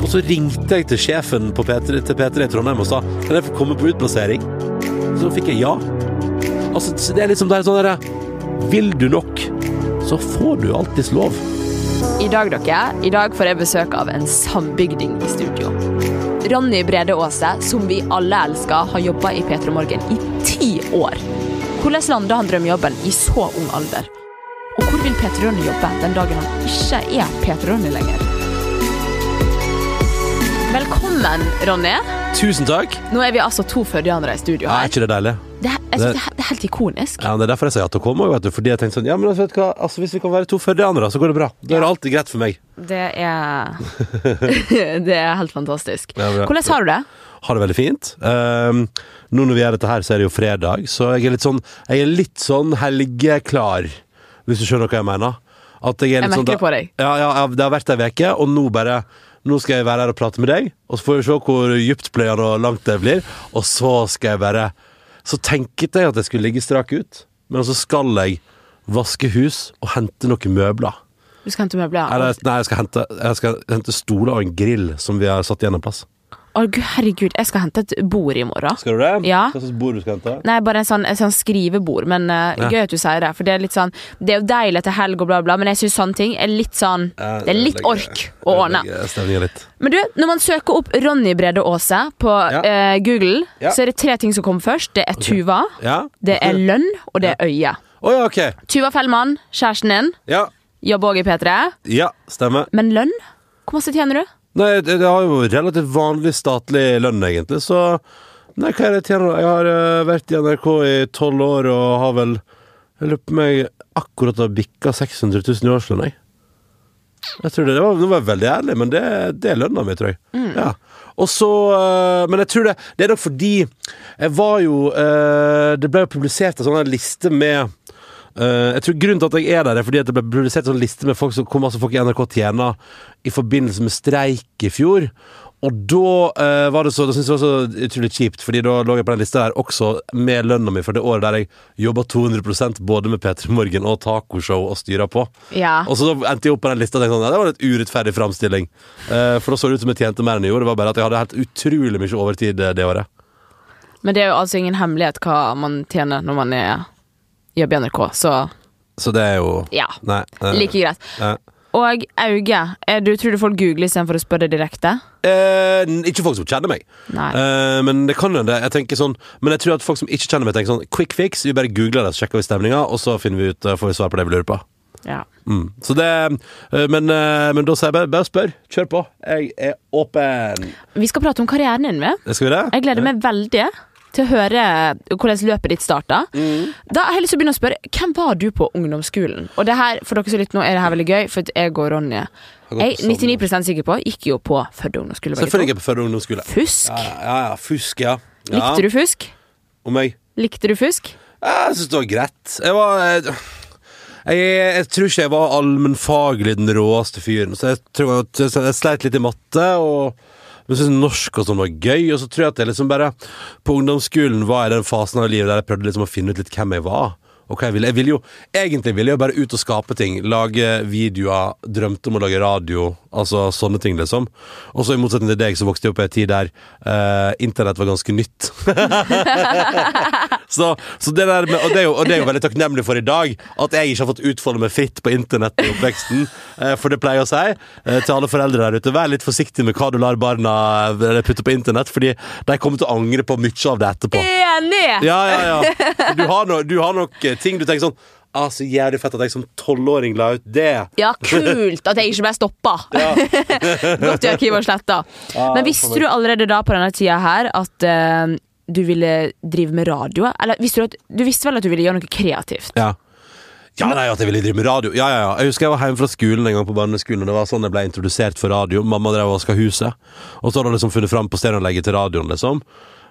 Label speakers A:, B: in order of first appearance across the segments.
A: Og så ringte jeg til sjefen på P3, til P3 i Trondheim og sa Kan jeg få komme på utplassering? Så fikk jeg ja. Altså, det er liksom det er sånn derre Vil du nok, så får du alltids lov.
B: I dag, dere, i dag får jeg besøk av en sambygding i studio. Ronny Brede Aase, som vi alle elsker, har jobba i P3 Morgen i ti år. Hvordan landa han drømmejobben i så ung alder? Og hvor vil Peter Ronny jobbe den dagen han ikke er Peter Ronny lenger? Velkommen, Ronny.
A: Tusen takk.
B: Nå er vi altså to førdianere i studio
A: her. er ikke det deilig?
B: Det, jeg synes det, det er helt ikonisk.
A: Ja, Det er derfor jeg sier ja til å komme. Fordi jeg tenkte sånn Ja, men altså, vet du hva? Altså, Hvis vi kan være to førdianere, så går det bra. Da er det alltid greit for meg.
B: Det er Det er helt fantastisk.
A: Ja.
B: Hvordan har du det?
A: Har det veldig fint. Um, nå når vi gjør dette her, så er det jo fredag, så jeg er litt sånn Jeg er litt sånn helgeklar, hvis du skjønner hva jeg mener. At jeg er
B: Jeg
A: merker sånn
B: merker det på deg.
A: Ja, ja, ja, det har vært ei uke, og nå bare Nå skal jeg være her og prate med deg, og så får vi se hvor dyptpløyende og langt det blir. Og så skal jeg bare Så tenkte jeg at jeg skulle ligge strak ut, men så skal jeg vaske hus og hente noen møbler.
B: Du skal hente møbler?
A: Eller, nei, jeg skal, hente, jeg skal hente stoler og en grill som vi har satt igjen en plass.
B: Å, gud, herregud, jeg skal hente et bord i morgen.
A: Skal du det?
B: Ja.
A: Hva slags bord du skal hente?
B: Nei, bare en sånn, en sånn skrivebord, men uh,
A: Ja.
B: gøy at du sier det. For det er litt sånn Det er jo deilig til helg og bla, bla, men jeg syns sånne ting er litt sånn Det er litt ork å ordne.
A: Litt.
B: Men du, når man søker opp Ronny Brede Aase på
A: Ja.
B: eh, Google,
A: Ja.
B: så er det tre ting som kommer først. Det er Tuva,
A: Ja?
B: det er lønn, og det er øye.
A: Oh, ja, ok.
B: Tuva Fellmann, kjæresten din,
A: Ja.
B: jobber òg i P3.
A: ja, stemmer.
B: Men lønn? Hvor masse tjener du?
A: Nei, det, det har jo relativt vanlig statlig lønn, egentlig, så Nei, hva er det jeg tjener? Jeg har eh, vært i NRK i tolv år og har vel Jeg lurer på meg akkurat har bikka 600 000 i årslønn, jeg. Jeg tror det, det var, Nå var jeg veldig ærlig, men det, det er lønna mi, tror jeg. Ja. Og så eh, Men jeg tror det Det er nok fordi jeg var jo eh, Det ble jo publisert en sånn her liste med eh, jeg tror Grunnen til at jeg er der, er fordi at det ble publisert en sånn liste med folk som, kom, altså folk i NRK tjener i forbindelse med streik i fjor. Og da uh, var det så Da syntes jeg det var så utrolig kjipt, Fordi da lå jeg på den lista der også med lønna mi for det året der jeg jobba 200% både med P3 Morgen og tacoshow og styra på.
B: Ja.
A: Og så endte jeg opp på den lista og tenkte sånn, ja, det var litt urettferdig framstilling. Uh, for da så det ut som jeg tjente mer enn jeg gjorde. Det var bare at jeg hadde helt utrolig mye overtid det året.
B: Men det er jo altså ingen hemmelighet hva man tjener når man er jobber i NRK, så
A: Så det er jo
B: ja.
A: Nei. nei,
B: Like greit.
A: nei.
B: Og Auge, er du, tror du folk googler istedenfor å spørre direkte?
A: Eh, n- ikke folk som kjenner meg.
B: Nei.
A: Eh, men det kan hende. Jeg tenker sånn Men jeg tror at folk som ikke kjenner meg, tenker sånn Quick fix. Vi bare googler det, så sjekker vi stemninga, og så finner vi ut, eh, får vi svar på det vi lurer på.
B: Ja.
A: Mm. Så det eh, men, eh, men da sier jeg bare, bare spør. Kjør på. Jeg er åpen.
B: Vi skal prate om karrieren din. Med.
A: Skal vi det?
B: Jeg gleder meg veldig til å høre hvordan løpet ditt starta.
A: Mm.
B: Da har jeg lyst til å begynne å spørre Hvem var du på ungdomsskolen? Og det her, for dere som lytter nå, er det her veldig gøy, for jeg og
A: gått
B: Jeg er 99 sikker på gikk jo på Førde ungdomsskole.
A: Selvfølgelig jeg på Førde ungdomsskole.
B: Fusk?
A: Ja, ja, ja. Fusk, ja. ja.
B: Likte du fusk?
A: Om jeg
B: Likte du fusk?
A: Jeg syns det var greit. Jeg var jeg, jeg, jeg tror ikke jeg var allmennfaglig den råeste fyren, så jeg tror at jeg sleit litt i matte. og men syntes norsk og sånn var gøy, og så tror jeg at jeg liksom bare På ungdomsskolen var i den fasen av livet der jeg prøvde liksom å finne ut litt hvem jeg var. Og hva jeg ville. Jeg ville jo, egentlig ville jeg bare ut og skape ting. Lage videoer. Drømte om å lage radio. Altså sånne ting, liksom. Og så i motsetning til deg, så vokste jeg opp i en tid der eh, internett var ganske nytt. Så, så det der med, og, det jo, og det er jo veldig takknemlig for i dag, at jeg ikke har fått utfolde meg fritt på internett i oppveksten. Eh, for det pleier jeg å si eh, til alle foreldre der ute, vær litt forsiktig med hva du lar barna putte på internett, fordi de kommer til å angre på mye av det etterpå.
B: Enig!
A: Ja, ja, ja. Du har, no, du har nok ting du tenker sånn Ah, så jævlig fett at jeg som tolvåring la ut det.
B: Ja, kult at jeg ikke ble stoppa. Godt i arkivet og sletta. Men visste du allerede da på denne tida her at uh, du ville drive med radio? Eller visste du, at, du visste vel at du ville gjøre noe kreativt?
A: Ja. Ja, nei, at jeg ville drive med radio. Ja, ja, ja. Jeg husker jeg var hjemme fra skolen en gang på barneskolen, og det var sånn jeg ble introdusert for radio. Mamma drev og vaska huset, og så hadde hun liksom funnet fram på stereoanlegget til radioen, liksom.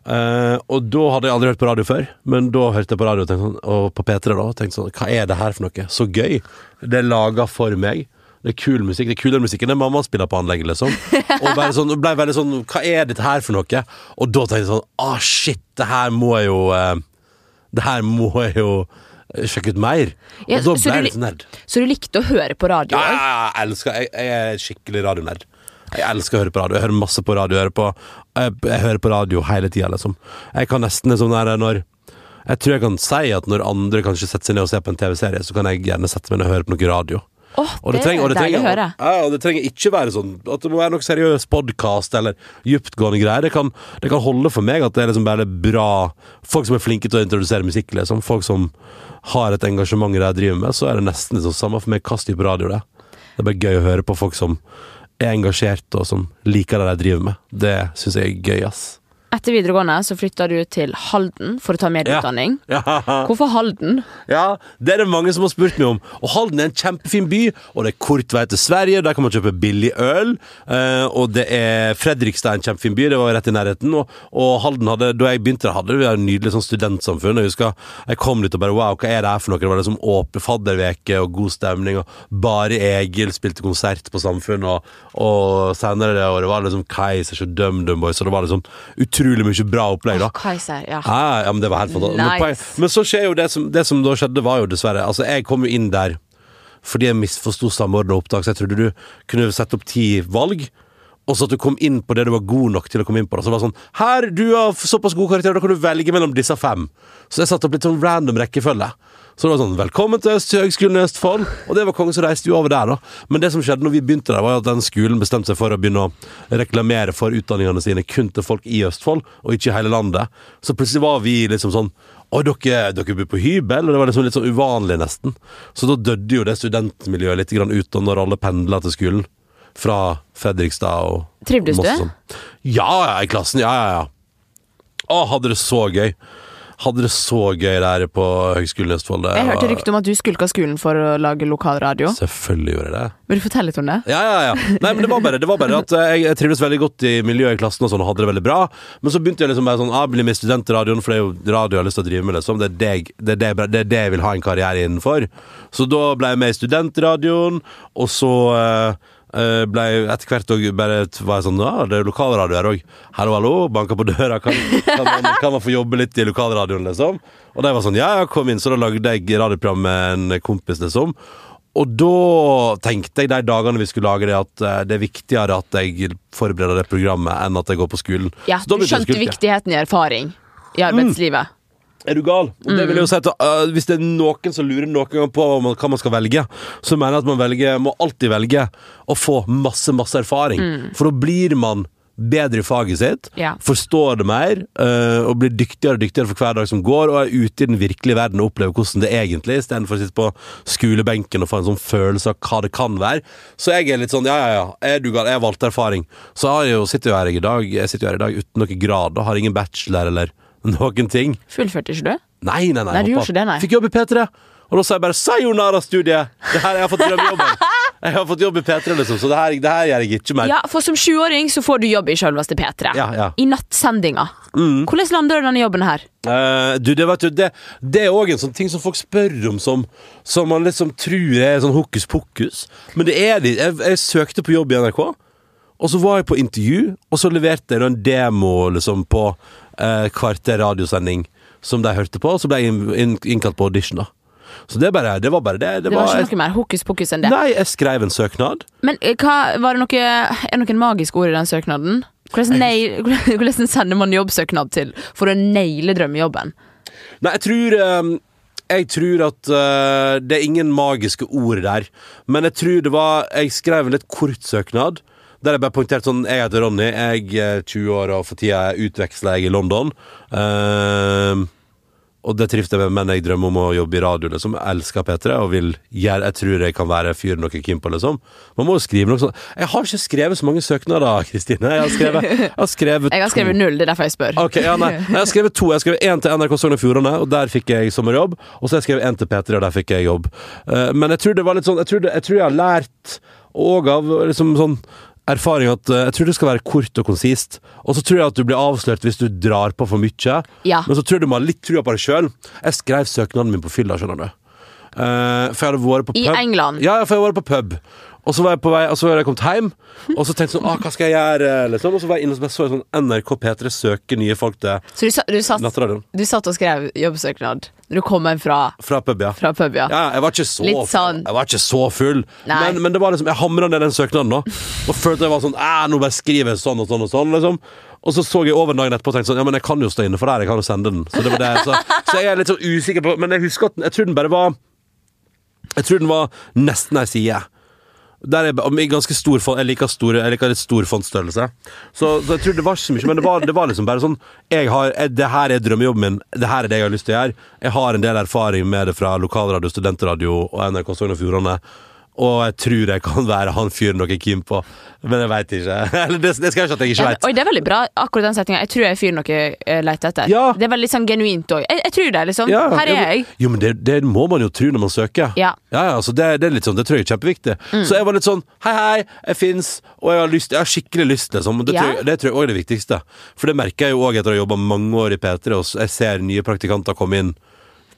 A: Eh, og da hadde jeg aldri hørt på radio før, men da hørte jeg på radio sånn, og på P3 da, og tenkte sånn Hva er det her for noe? Så gøy! Det er laga for meg. Det er kul musikk. Det er kulere musikk enn det mamma spiller på anlegget, liksom. Og bare sånn, ble veldig sånn Hva er dette her for noe? Og da tenkte jeg sånn Ah, shit, det her må jeg jo uh, Det her må jeg jo eh, sjekke ut mer.
B: Ja,
A: og da ble jeg
B: li-
A: litt nerd.
B: Så du likte å høre på radio?
A: Ja, ja, ja, jeg elsker Jeg, jeg er skikkelig radionerd. Jeg elsker å høre på radio. Jeg hører masse på radio. Jeg hører på, jeg, jeg hører på radio hele tida, liksom. Jeg kan nesten liksom der når Jeg tror jeg kan si at når andre kanskje setter seg ned og ser på en TV-serie, så kan jeg gjerne sette meg ned og høre på noe radio.
B: Oh,
A: Og
B: det,
A: trenger- og
B: det,
A: trenger-
B: høre.
A: Ja, og det trenger ikke være sånn at det må være noe seriøs podkast eller dyptgående greier. Det kan, det kan holde for meg at det er liksom bare bra folk som er flinke til å introdusere musikk, liksom. Folk som har et engasjement i det de driver med. Så er det nesten liksom samme for meg hva type radio det er. Det er bare gøy å høre på folk som er engasjert og som liker det de driver med. Det syns jeg er gøy, ass.
B: Etter videregående så flytta du til Halden for å ta medieutdanning.
A: Ja.
B: Hvorfor Halden?
A: Ja, det er det mange som har spurt meg om. Og Halden er en kjempefin by, og det er kort vei til Sverige. Der kan man kjøpe billig øl. Eh, og det er Fredrikstad er en kjempefin by, det var rett i nærheten. Og, og Halden hadde, da jeg begynte der, hadde vi et nydelig sånn studentsamfunn. Jeg husker jeg kom dit og bare wow, hva er det her for noe? Det var liksom åpen fadderveke og god stemning, og bare Egil spilte konsert på Samfunn, og, og senere det året var det liksom Kaizers og DumDum Boys, og det var liksom utrolig mye bra opplegg, da.
B: Oh, Kaiser, ja.
A: Ah, ja, men det var helt fantastisk. Men,
B: Nice.
A: poeng- men så skjer jo det som, det som da skjedde, var jo dessverre Altså, jeg kom jo inn der fordi jeg misforsto samordna opptak, så jeg trodde du kunne sette opp ti valg. Og så at du kom inn på det du var god nok til å komme inn på. Så det var sånn Her, du har såpass gode karakterer, da kan du velge mellom disse fem. Så jeg satte opp litt sånn random rekkefølge. Så det var sånn Velkommen til Øst- Høgskolen i Østfold. Og det var kongen som reiste jo over der, da. Men det som skjedde når vi begynte der, var at den skolen bestemte seg for å begynne å reklamere for utdanningene sine kun til folk i Østfold, og ikke i hele landet. Så plutselig var vi liksom sånn Å, dere, dere bor på hybel? Og det var liksom litt sånn uvanlig, nesten. Så da døde jo det studentmiljøet litt grann ut, og når alle pendla til skolen. Fra Fredrikstad og
B: Trivdes du?
A: Sånn. Ja, ja, i klassen. Ja, ja, ja. Å, hadde det så gøy. Hadde det så gøy der på Høgskolen i Østfold.
B: Jeg hørte rykte om at du skulka skolen for å lage lokalradio.
A: Selvfølgelig gjorde jeg det.
B: Vil du fortelle litt om det?
A: Ja, ja, ja. Nei, men det var bare, det var bare at eh, jeg, jeg trivdes veldig godt i miljøet i klassen og sånn, og hadde det veldig bra. Men så begynte jeg liksom bare sånn ah, Bli med i studentradioen, for det er jo radio jeg har lyst til å drive med, liksom. Det er det, det, er det, det, er det jeg vil ha en karriere innenfor. Så da ble jeg med i studentradioen, og så eh, ble etter hvert òg bare var jeg sånn Ja, det er lokalradio her òg. Hallo, hallo. Banka på døra. Kan, kan, man, kan man få jobbe litt i lokalradioen, liksom? Og de var sånn Ja, ja, kom inn. Så da lagde jeg radioprogram med en kompis, liksom. Og da tenkte jeg de dagene vi skulle lage det, at eh, det er viktigere at jeg forbereder det programmet, enn at jeg går på skolen.
B: Ja, Du skjønte viktigheten i erfaring i arbeidslivet.
A: Er du gal? Og det vil jeg jo si at uh, Hvis det er noen som lurer noen gang på hva man, hva man skal velge, så mener jeg at man velger, må alltid velge å få masse, masse erfaring. For da blir man bedre i faget sitt,
B: Ja.
A: forstår det mer, uh, og blir dyktigere og dyktigere for hver dag som går, og er ute i den virkelige verden og opplever hvordan det er egentlig, istedenfor å sitte på skolebenken og få en sånn følelse av hva det kan være. Så jeg er litt sånn, ja, ja, ja, er du gal? Jeg har valgt erfaring. Så jeg jo, sitter jo her i dag, jeg sitter jo her i dag uten noen grad, og har ingen bachelor eller noen ting.
B: Fullførte ikke du?
A: Nei, nei, nei.
B: Nei, du gjorde ikke det, nei.
A: Fikk jobb i P3. Og da sa jeg bare 'sayonara-studiet'! Det her, Jeg har fått drømmejobben. Jeg har fått jobb i P3, liksom, så det her, det her gjør jeg ikke mer.
B: Ja, for som sjuåring så får du jobb i selveste P3.
A: Ja, ja.
B: I nattsendinga. Hvordan lander du denne jobben her?
A: Eh, du, det, vet du, det, det er òg en sånn ting som folk spør om, som, som man liksom tror er sånn hokus pokus. Men det er det. Jeg, jeg søkte på jobb i NRK, og så var jeg på intervju, og så leverte jeg en demo liksom, på uh, kvarter radiosending som de hørte på, og så ble jeg inn- inn- innkalt på audition, da. Så det, bare, det var bare det.
B: Det var ikke noe mer hokus pokus enn det.
A: Nei, jeg skrev en søknad.
B: Men eh, hva, var det noe, er det noen magiske ord i den søknaden? Hvordan, nei, hvordan sender man jobbsøknad til for å naile drømmejobben?
A: Nei, jeg tror eh, Jeg tror at eh, det er ingen magiske ord der. Men jeg tror det var Jeg skrev en litt kort søknad. Der jeg bare poengterte sånn Jeg heter Ronny, jeg er 20 år, og for tida utveksler jeg i London. Uh, og det trivs jeg med, men jeg drømmer om å jobbe i radio, liksom. Jeg elsker P3 og vil gjøre Jeg tror jeg kan være fyren dere er keen på, liksom. Man må jo skrive noe sånt. Jeg har ikke skrevet så mange søknader, Kristine. Jeg har skrevet, jeg har skrevet
B: Jeg har skrevet null, det er derfor jeg spør.
A: Ok, ja, nei. Jeg har skrevet to. Jeg har skrevet én til NRK Sogn og Fjordane, og der fikk jeg sommerjobb. Og så har jeg skrevet én til P3, og der fikk jeg jobb. Uh, men jeg tror det var litt sånn Jeg tror, det, jeg, tror jeg har lært òg av liksom sånn erfaring at eh, jeg tror det skal være kort og konsist. Og så tror jeg at du blir avslørt hvis du drar på for mye.
B: Ja.
A: Men så tror jeg du må ha litt trua på deg sjøl. Jeg skrev søknaden min på fylla, skjønner du. Uh, for jeg hadde vært på
B: I. England?
A: Ja, for jeg hadde vært på pub. Og så var jeg på vei, og så var jeg kommet hjem, og så tenkte jeg sånn ah, Hva skal jeg gjøre? Liksom. Og så var jeg inne og så sånn NRK P3 søker nye folk til
B: Så du, sa- du, satt, du satt og skrev jobbsøknad Når du kommer fra,
A: Fra pub, ja.
B: fra pub, ja.
A: Ja, jeg var ikke så,
B: Litt sånn-
A: jeg var ikke så full, men, men det var liksom, jeg hamra ned den søknaden da, og følte jeg var sånn nå bare skriver jeg sånn og sånn og sånn, liksom. Og så så jeg over dagen etterpå og tenkte sånn Ja, men jeg kan jo stå inne for det her, jeg kan jo sende den. Så, det var det, så, så jeg er litt sånn usikker på Men jeg husker at jeg tror den bare var Jeg tror den var nesten ei side. Der er i ganske stor font, jeg liker, store, jeg liker litt stor fondsstørrelse. Så, så jeg tror det var ikke så mye, men det var, det var liksom bare sånn jeg har, jeg, Det her er drømmejobben min, det her er det jeg har lyst til å gjøre. Jeg har en del erfaring med det fra lokalradio, studentradio og NRK Sogn og Fjordane. Og jeg tror jeg kan være han fyren dere er keen på, men jeg veit ikke. Eller det, det skal jeg ikke at jeg ikke
B: vet.
A: veit.
B: Oi, det er veldig bra, akkurat den setninga. Jeg tror jeg er fyren dere eh, leter etter.
A: Ja.
B: Det er veldig sånn genuint òg. Jeg, jeg tror det, liksom.
A: Ja,
B: Her er jeg.
A: Jo, men det, det må man jo tro når man søker.
B: Ja. Mm.
A: Ja, altså det, det er litt sånn, det tror jeg er kjempeviktig. Så jeg var litt sånn Hei, hei, jeg fins, og jeg har, lyst, jeg har skikkelig lyst, liksom. Det, tror, jeg- det tror jeg òg er det viktigste. For det merker jeg jo òg etter å ha jobba mange år i P3, og jeg ser nye praktikanter komme inn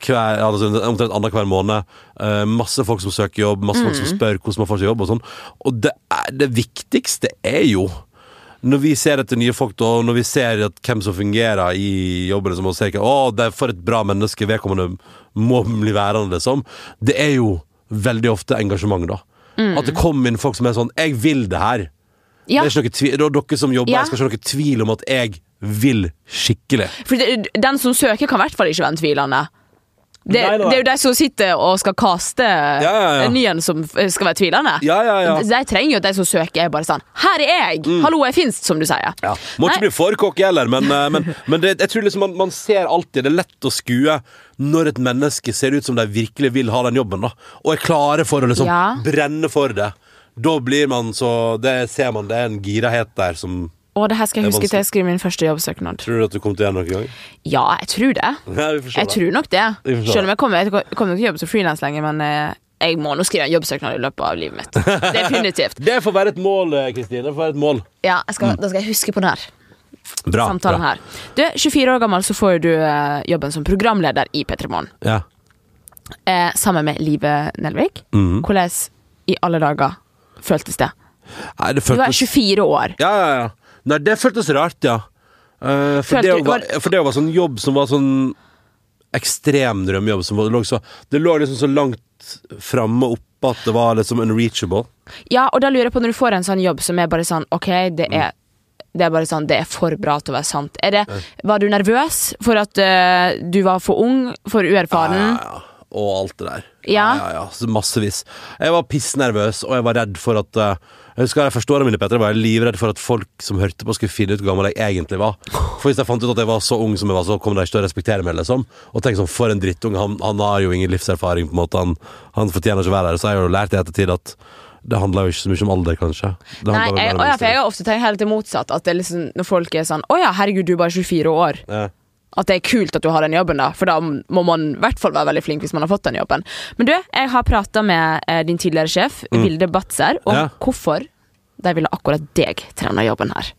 A: hver, altså, omtrent annenhver måned. Uh, masse folk som søker jobb, masse folk som
B: Mm.
A: spør hvordan man får seg jobb og sånn. Og det, er, det viktigste er jo når vi ser etter nye folk, og når vi ser hvem som fungerer i jobben og ser å, det er for et bra menneske vedkommende må bli værende, liksom. Det er jo veldig ofte engasjement, da.
B: Mm.
A: At det kommer inn folk som er sånn 'Jeg vil det her'.
B: Ja.
A: Det er ikke noe Dere som jobber
B: Ja.
A: Jeg skal ikke ha noe tvil om at jeg vil skikkelig.
B: For den som søker, kan i hvert fall ikke være tvilende. Det,
A: Nei, nei, nei.
B: det er jo de som sitter og skal kaste
A: ja, ja.
B: en ny en som skal være tvilende.
A: Ja, ja, ja.
B: De trenger jo at de som søker, er bare sånn Her er jeg! Hallo, jeg fins, som du sier.
A: Ja, Må ikke bli for cocky heller, men, eh, men, men det, jeg tror liksom man, man ser alltid Det er lett å skue når et menneske ser ut som de virkelig vil ha den jobben, da. Og er klare for å liksom
B: Ja.
A: brenne for det. Da blir man så Det ser man, det er en girahet der som
B: Og det her skal jeg
A: er
B: huske til jeg skriver min første jobbsøknad.
A: Tror du at du kommer til å gjøre noe gang?
B: Ja, jeg tror det.
A: Ja, vi
B: Jeg tror nok det. Selv om jeg kommer, jeg kommer til å jobbe som frilans lenger, men eh, jeg må nå skrive en jobbsøknad i løpet av livet mitt. Definitivt.
A: Det får være et mål, eh, Kristine. Det får være et mål.
B: Ja, jeg skal, Da skal jeg huske på den her.
A: Bra.
B: samtalen
A: bra.
B: her. Du, 24 år gammel så får du eh, jobben som programleder i P3 Morgen.
A: Ja.
B: Eh, sammen med Live Nelvik.
A: Mm.
B: Hvordan i alle dager føltes det?
A: Nei, det
B: Du er 24 år.
A: Ja, ja, ja. Nei, det føltes rart, ja. Uh, for, det var, for det var sånn jobb som var sånn ekstrem drømmejobb. Som var, det, lå så, det lå liksom så langt framme oppe at det var liksom unreachable.
B: Ja, og da lurer jeg på når du får en sånn jobb som er bare sånn Ok, det
A: Mm.
B: er det er bare sånn, det er for bra til å være sant. Det, var du nervøs for at uh, du var for ung, for uerfaren?
A: Ja. Og alt det der.
B: Ja.
A: ja, ja. ja, massevis. Jeg var pissnervøs, og jeg var redd for at eh, Jeg husker jeg forstår mine, Petter, var jeg livredd for at folk som hørte på, skulle finne ut hvor gammel jeg egentlig var. For hvis jeg fant ut at jeg var så ung som jeg var, så kom de ikke til å respektere meg, liksom. Og tenk sånn, for en drittunge. Han, han har jo ingen livserfaring, på en måte. Han, han fortjener ikke å være der. Så jeg har jo lært i ettertid at det handler jo ikke så mye om alder, kanskje. Det
B: Nei, jeg, å ja, for jeg har ofte tenkt helt det motsatt. At det liksom, når folk er sånn Å ja, herregud, du er bare 24 år.
A: Ja.
B: At det er kult at du har den jobben, da. For da må man i hvert fall være veldig flink hvis man har fått den jobben. Men du, jeg har prata med eh, din tidligere sjef, Vilde Batzer, om
A: Mm. Ja.
B: hvorfor de ville akkurat deg til denne jobben her.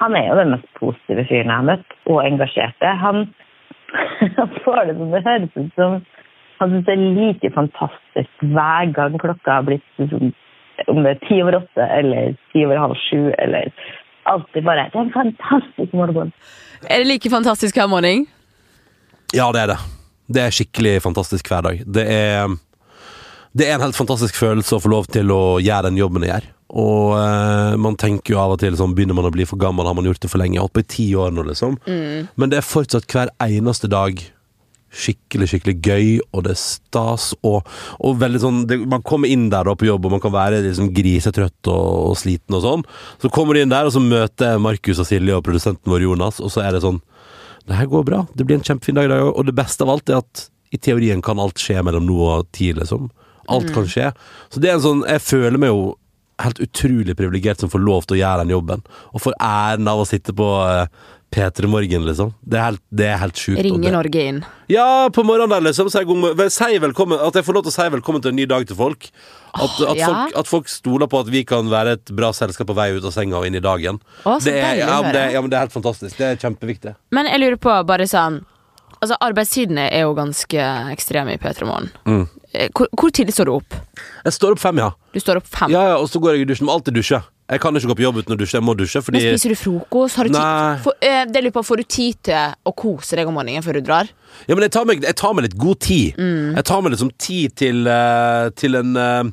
C: Han er jo den mest positive fyren jeg har møtt, og engasjerte. Han, han får det som det høres ut som han syns det er like fantastisk hver gang klokka har blitt liksom, om det er ti over åtte eller ti over halv sju eller alltid bare Det er en fantastisk morgen.
B: Er det like fantastisk hver morgen?
A: Ja, det er det. Det er skikkelig fantastisk hver dag. Det er, det er en helt fantastisk følelse å få lov til å gjøre den jobben jeg gjør. Og eh, man tenker jo av og til sånn Begynner man å bli for gammel, har man gjort det for lenge? Jeg har holdt på i ti år nå, liksom. Men det er fortsatt hver eneste dag skikkelig, skikkelig gøy, og det er stas, og, og veldig sånn det, Man kommer inn der da på jobb, og man kan være liksom grisetrøtt og, og sliten og sånn. Så kommer de inn der, og så møter Markus og Silje og produsenten vår Jonas, og så er det sånn det her går bra. Det blir en kjempefin dag i dag òg. Og det beste av alt er at i teorien kan alt skje mellom nå og ti, liksom. Alt kan skje. Så det er en sånn Jeg føler meg jo helt utrolig privilegert som får lov til å gjøre den jobben. Og får æren av å sitte på uh, P3 Morgen, liksom. Det er helt, det er helt sjukt.
B: Ringe Norge inn.
A: ja, på morgenen der, liksom. Si, god si velkommen, at jeg får lov til å si velkommen til en ny dag til folk. At, at,
B: ja.
A: folk, at folk stoler på at vi kan være et bra selskap på vei ut av senga og inn i dagen.
B: Oh,
A: det, er, ja, men det, ja, det er helt fantastisk. Det er kjempeviktig.
B: Men jeg lurer på, bare sånn Altså, arbeidstidene er jo ganske ekstreme i P3 Morgen.
A: Mm.
B: Eh, Hvor, hvor tidlig står du opp?
A: Jeg står opp fem, ja.
B: Du står opp fem.
A: Ja, ja, og så går jeg i dusjen. Må alltid dusje. Jeg kan ikke gå på jobb uten å dusje. Jeg må dusje fordi
B: Men spiser du frokost? Har du tid, for, eh, det lurer på, får du tid til å kose deg om morgenen før du drar?
A: Ja, men jeg tar meg, jeg tar meg litt god tid.
B: Mm.
A: Jeg tar meg liksom tid til, eh, til en eh,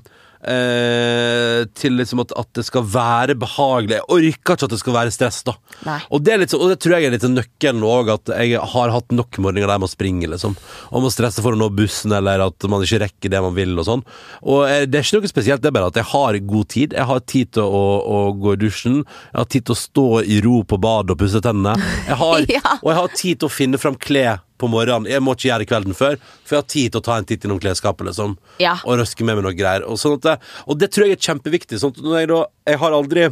A: eh, Til liksom at, at det skal være behagelig. Jeg orker ikke at det skal være stress, da. Og det, litt, så- og det tror jeg er litt nøkkelen òg, at jeg har hatt nok morgener der man springer, liksom. Og man stresser for å nå bussen, eller at man ikke rekker det man vil, og sånn. Og eh, det er ikke noe spesielt, det er bare at jeg har god tid. Jeg har tid til å, å gå i dusjen. Jeg har tid til å stå i ro på badet og pusse tennene. Jeg har,
B: Ja.
A: Og jeg har tid til å finne fram klær på morgenen. Jeg må ikke gjøre det kvelden før, for jeg har tid til å ta en titt innom klesskapet, liksom.
B: Ja.
A: Og røske med meg noe greier. Og, sånn det, og det tror jeg er kjempeviktig. Sånn jeg, da, jeg har aldri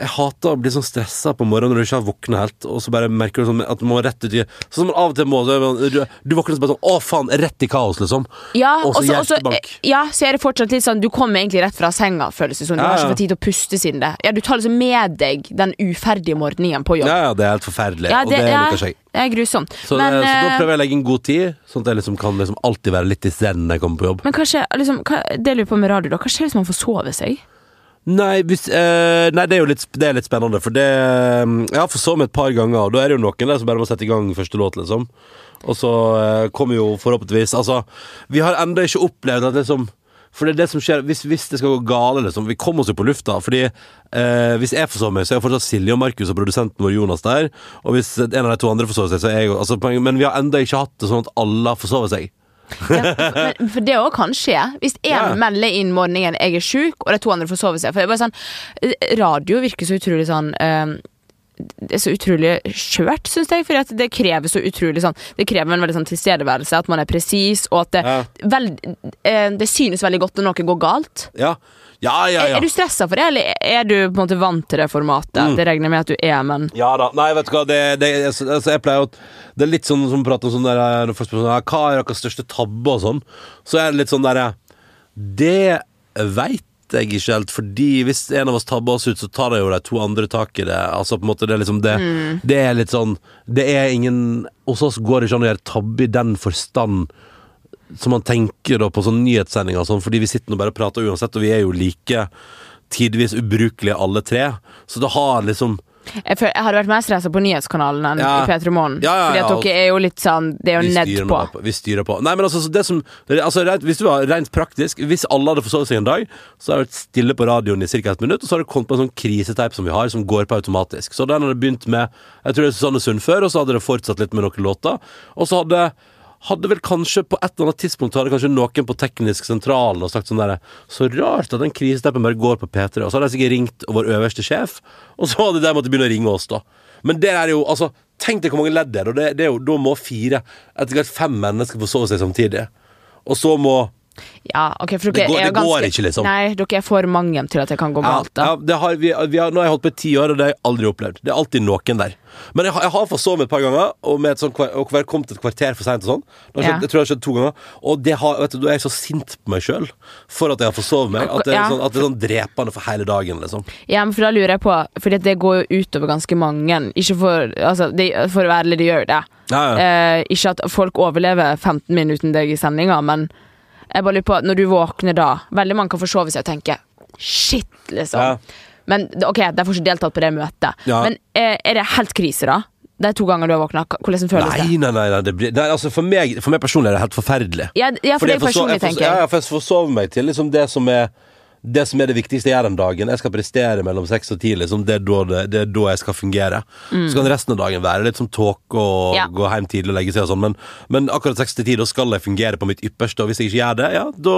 A: jeg hater å bli sånn stressa på morgenen når du ikke har våkna helt, og så bare merker du sånn at du må rett ut i Sånn som man av og til må. Så du, du våkner så bare sånn Å, faen! Rett i kaos, liksom.
B: Ja,
A: Og så hjertebank.
B: ja, så er det fortsatt litt sånn Du kommer egentlig rett fra senga, føles det som. Du
A: Ja,
B: har ikke fått tid til å puste siden det. Ja, Du tar liksom med deg den uferdige morgenen på jobb.
A: Ja, ja, det er helt forferdelig,
B: Ja,
A: og det
B: ja,
A: liker jeg.
B: det er grusomt.
A: Så,
B: men,
A: det, så da
B: eh,
A: prøver jeg å legge inn god tid, sånn at jeg liksom kan liksom alltid være litt i zen når jeg kommer på jobb.
B: men kanskje, liksom, hva, det lurer på med radio, da. Hva skjer hvis man får sove seg?
A: Nei, hvis, eh, nei det er jo litt, det er litt spennende, for det eh, Jeg har forsovet meg et par ganger, og da er det jo noen der som bare må sette i gang første låt, liksom. Og så eh, kommer jo forhåpentligvis Altså, vi har ennå ikke opplevd at liksom for det er det som skjer hvis, hvis det skal gå gale, liksom. Vi kommer oss jo på lufta. Fordi eh, hvis jeg forsover meg, så er fortsatt Silje og Markus og produsenten vår Jonas der. Og hvis en av de to andre forsover seg, så er jeg altså, Men vi har ennå ikke hatt det sånn at alle har forsovet seg.
B: Ja, for det òg kan skje. Hvis én
A: Ja.
B: melder inn morgenen 'jeg er sjuk', og de to andre får sove seg. For det er bare sånn Radio virker så utrolig sånn eh, det er så utrolig skjørt, syns jeg. For det krever så utrolig sånn Det krever en veldig sånn tilstedeværelse, at man er presis, og at det,
A: Ja.
B: veld, eh, det synes veldig godt når noe går galt.
A: Ja, ja, ja.
B: Er,
A: ja.
B: er du stressa for det, eller er du på en måte vant til det formatet?
A: Mm.
B: Det regner jeg med at du er, men
A: Ja da. Nei, vet du hva, det, det, altså, altså, jeg pleier å Det er litt sånn som å prate om sånn der eh, Når folk spør sånn, Hva er deres største tabbe og sånn, så er det litt sånn derre Det veit jeg ikke helt, fordi hvis en av oss tabber oss ut, så tar det jo de to andre tak i det. Altså på en måte Det er liksom det Det er litt sånn Det er ingen Hos oss går det ikke an å gjøre tabbe i den forstand som man tenker da på sånn nyhetssendinger og sånn, fordi vi sitter nå bare og prater uansett, og vi er jo like tidvis ubrukelige alle tre. Så det har liksom
B: jeg, føler, jeg hadde vært mer stressa på nyhetskanalen enn
A: Ja.
B: i P3 Morgen.
A: Ja, ja,
B: Fordi at dere er jo litt sånn Det er jo
A: nedpå.
B: på.
A: vi styrer på. Nei, men altså, det som altså, Hvis du var rent praktisk Hvis alle hadde forsovet seg en dag, så hadde det vært stille på radioen i ca. et minutt, og så hadde det kommet på en sånn kriseteip som vi har, som går på automatisk. Så den hadde begynt med Jeg tror det er Susanne Sund før, og så hadde det fortsatt litt med noen låter. Og så hadde hadde vel kanskje på et eller annet tidspunkt Hadde kanskje noen på teknisk sentral og sagt sånn der Så rart at den krisesteppen bare går på P3. Og så hadde jeg sikkert ringt vår øverste sjef, og så hadde de måttet begynne å ringe oss, da. Men det er jo altså Tenk deg hvor mange ledd det er, og det, det er jo, da må fire, etter hvert fem mennesker få sove seg samtidig. Og så må
B: Ja, ok, for
A: Det
B: dere
A: går-
B: er jo
A: det går ikke, liksom.
B: Nei, dere er for mange til at det kan gå
A: Ja,
B: galt. da
A: ja, det har, vi, vi har, nå har jeg holdt på i ti år, og det har jeg aldri opplevd. Det er alltid noen der. Men jeg, har- jeg har forsovet et par ganger, og, med et sånt, kvar- og hver- kommet et kvarter for seint sånn. Det har skjedd,
B: Ja.
A: Jeg tror det har skjedd to ganger. Og det har, vet du, da er jeg så sint på meg sjøl for at jeg har forsovet meg, at det, er
B: Ja.
A: sånn, at det er sånn drepende for hele dagen, liksom.
B: Ja, men for da lurer jeg på Fordi det går jo utover ganske mange. Ikke for Altså, det, for å være ærlig, det gjør det.
A: Ja, ja.
B: Eh, ikke at folk overlever 15 minutter uten deg i sendinga, men jeg bare lurer på Når du våkner da Veldig mange kan forsove seg og tenke Shit, liksom.
A: Ja.
B: Men ok, de får ikke deltatt på det møtet.
A: Ja.
B: Men er, er det helt krise, da? De to gangene du har våkna, hvordan føles det?
A: Nei, nei, nei, det blir, nei altså for, meg, for meg personlig er det helt forferdelig.
B: Ja, ja for
A: Fordi
B: det
A: jeg
B: personlig, tenker jeg.
A: Ja, for jeg forsover meg til liksom det som er det som er det viktigste jeg gjør den dagen. Jeg skal prestere mellom seks og ti. Liksom. Det, er da det, det er da jeg skal fungere. Så kan resten av dagen være litt som tåke og
B: Mm. Ja.
A: gå hjem tidlig og legge seg og sånn, men, men akkurat seks til ti, da skal jeg fungere på mitt ypperste, og hvis jeg ikke gjør det, ja, da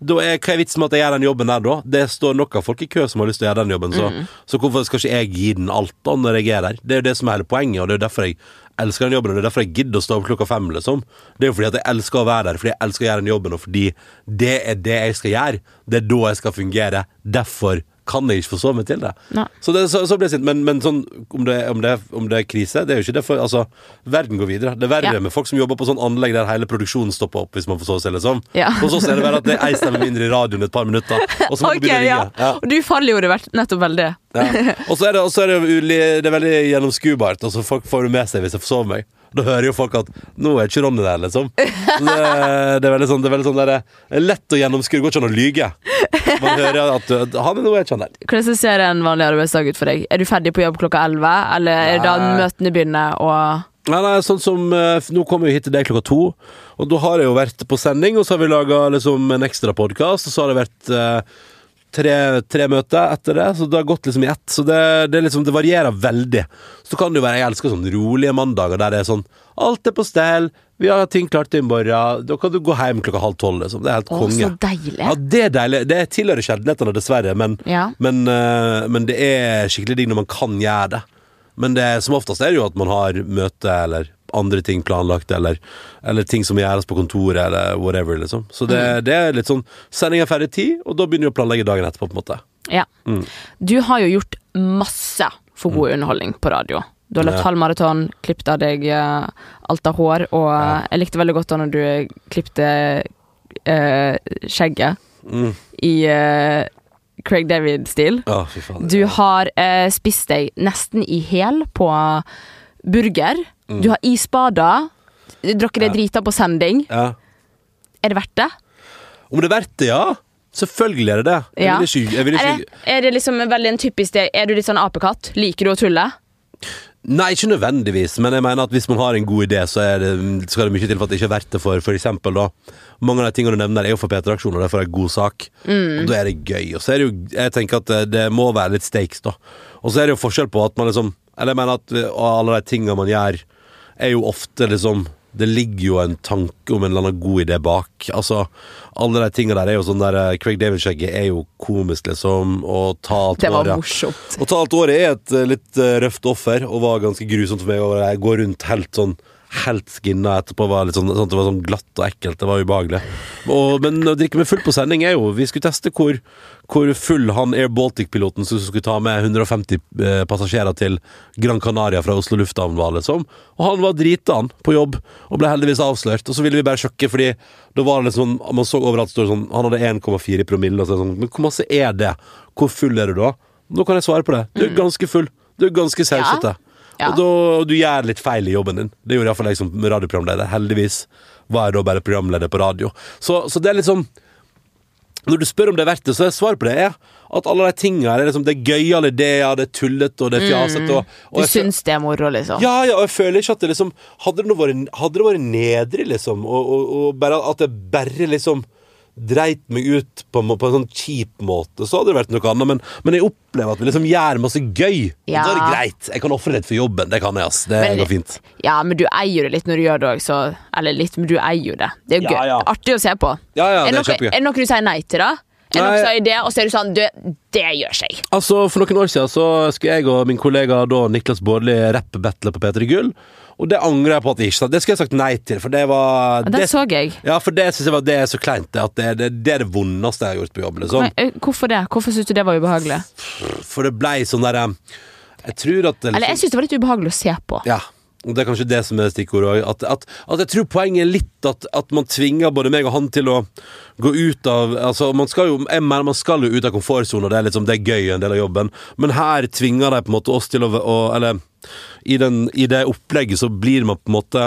A: da er, hva er vitsen med at jeg gjør den jobben der, da? Det står nok av folk i kø som har lyst til å gjøre den jobben, så,
B: Mm.
A: så hvorfor skal ikke jeg gi den alt da når jeg er der? Det er jo det som er hele poenget, og det er jo derfor jeg elsker den jobben, og det er derfor jeg gidder å stå opp klokka fem, liksom. Det er jo fordi at jeg elsker å være der, fordi jeg elsker å gjøre den jobben, og fordi det er det jeg skal gjøre. Det er da jeg skal fungere. Derfor kan jeg ikke forsove meg til det.
B: Nei.
A: Så, det, så, så blir jeg sint. Men, men sånn, om, det, om, det, om det er krise, det er jo ikke det for Altså, verden går videre. Det er verre
B: Ja.
A: med folk som jobber på sånn anlegg der hele produksjonen stopper opp hvis man får sove seg, liksom.
B: Ja.
A: Hos oss er det bare at det er ei stemme mindre i radioen et par minutter, og så må
B: okay,
A: du begynne å
B: ja.
A: ringe. Ja.
B: Og du faller jo det nettopp veldig.
A: Ja. Og så er det, er det, det veldig gjennomskuebart. Altså folk får det med seg hvis jeg forsover meg. Da hører jo folk at 'nå er ikke Ronny der', liksom. Det, det er veldig sånn Det er veldig sånn der, er lett å gjennomskue. Går ikke an å lyge. Man hører at han er noe jeg kjenner.
B: Hvordan ser en vanlig arbeidsdag ut for deg? Er du ferdig på jobb klokka 11, eller er det da møtene begynner og
A: Nei, nei, sånn som eh, Nå kommer vi hit til deg klokka to, og da har jeg jo vært på sending, og så har vi laga liksom en ekstra podkast, og så har det vært eh, tre, tre møter etter det, så det har gått liksom i ett. Så det, det, liksom, det varierer veldig. Så kan det jo være Jeg elsker sånn rolige mandager der det er sånn Alt er på stell, vi har ting klart til i morgen, da kan du gå hjem klokka halv tolv, liksom. Det er helt
B: Åh,
A: konge.
B: så deilig.
A: Ja, det er deilig. Det tilhører sjeldenhetene, dessverre, men,
B: Ja.
A: men, uh, men det er skikkelig digg når man kan gjøre det. Men det, som oftest er det jo at man har møte eller andre ting planlagt, eller, eller ting som gjøres på kontoret, eller whatever, liksom. Så det,
B: Mm.
A: det er litt sånn Sending er ferdig ti, og da begynner du å planlegge dagen etterpå, på en måte.
B: Ja.
A: Mm.
B: Du har jo gjort masse for god underholdning på radio. Du har løpt
A: Ja.
B: halv maraton, klippet av deg eh, alt av hår, og ja. jeg likte veldig godt da når du klippte eh, skjegget
A: Mm.
B: i eh, Craig David-stil. Du har eh, spist deg nesten i hæl på burger.
A: Mm.
B: Du har isbada. Drukket deg drita på sending.
A: Ja.
B: Er det verdt det?
A: Om det er verdt det, ja? Selvfølgelig er det det.
B: Ja.
A: ikke, vil
B: Er det, er det liksom veldig en typisk det? Er du litt sånn apekatt? Liker du å tulle?
A: Nei, ikke nødvendigvis, men jeg mener at hvis man har en god idé, så er det, skal det mye til for at det ikke er verdt det for eksempel da. Mange av de tingene du nevner er jo for P3-aksjoner, og det er for en god sak. Og da er det gøy. Og så er det jo, jeg tenker at det, det må være litt stakes, da. Og så er det jo forskjell på at man liksom Eller jeg mener at eh, alle de tingene man gjør, er jo ofte liksom det ligger jo en tanke om en eller annen god idé bak. Altså, Alle de tingene der er jo sånn der eh, Craig David-skjegget er jo komisk, liksom. Og ta alt
B: Det var
A: året.
B: morsomt.
A: Og ta alt året er et eh, litt eh, røft offer, og var ganske grusomt for meg. å gå rundt helt sånn Helt skinna etterpå. Var litt sånn, sånn det var sånn glatt og ekkelt. Det var ubehagelig. Og, men å drikke med full på sending er jo Vi skulle teste hvor, hvor full han Air Baltic-piloten som skulle ta med 150 eh, passasjerer til Gran Canaria fra Oslo lufthavn, var, liksom. Og han var drita, han, på jobb, og ble heldigvis avslørt. Og så ville vi bare sjokke, fordi da var det liksom Man så overalt står sånn Han hadde 1,4 promille, og så sånn Men hvor masse er det? Hvor full er du da? Nå kan jeg svare på det. Du er ganske full. Du er ganske sausete.
B: Mm. Ja.
A: Og, da, og du gjør litt feil i jobben din. Det gjorde iallfall jeg som radioprogramleder. Heldigvis var jeg da bare programleder på radio. Så, så det er sånn Når du spør om det er verdt det, så er svaret på det er at alle de tingene her er liksom, det er gøyale ideer, det er tullete og det er fjasete. Og, og
B: Du syns det er moro, liksom?
A: ja, ja, og jeg føler ikke at det liksom Hadde det, vært, hadde det vært nedrig, liksom, og, og, og bare at det bare liksom dreit meg ut på, på en sånn kjip måte, så hadde det vært noe annet. Men, men jeg opplever at vi liksom gjør masse gøy.
B: Ja.
A: da er det greit. Jeg kan ofre litt for jobben. Det kan jeg, ass. Det
B: Men-
A: går fint.
B: Ja, men du eier jo det litt når du gjør det òg, så Eller litt, men du eier jo det. Det er jo
A: Ja,
B: gøy.
A: ja.
B: Artig å se på.
A: Ja, ja,
B: er,
A: det er
B: noe, er det noe du sier nei til, da? Er noe og så er du sånn du, Det gjør seg.
A: Altså, For noen år siden så skulle jeg og min kollega da Niklas Baarli rappe-battle på P3 Gull. Og det angrer jeg på at jeg ikke Det skulle jeg sagt nei til, for det var
B: Den så jeg.
A: Ja, for det synes jeg var Det er så kleint. At det, det, det er det vondeste jeg har gjort på jobb. Liksom.
B: Men, hvorfor det? Hvorfor syns du det var ubehagelig?
A: For det blei sånn der um, Jeg tror at liksom,
B: Eller jeg syns det var litt ubehagelig å se på.
A: Ja. Og det er kanskje det som er stikkordet. At, at, at jeg tror poenget er litt at, at man tvinger både meg og han til å gå ut av Altså, man skal jo Jeg mener man skal jo ut av komfortsona, det liksom Det er gøy, en del av jobben. Men her tvinger de på en måte oss til å, å Eller i, den, i det opplegget så blir man på en måte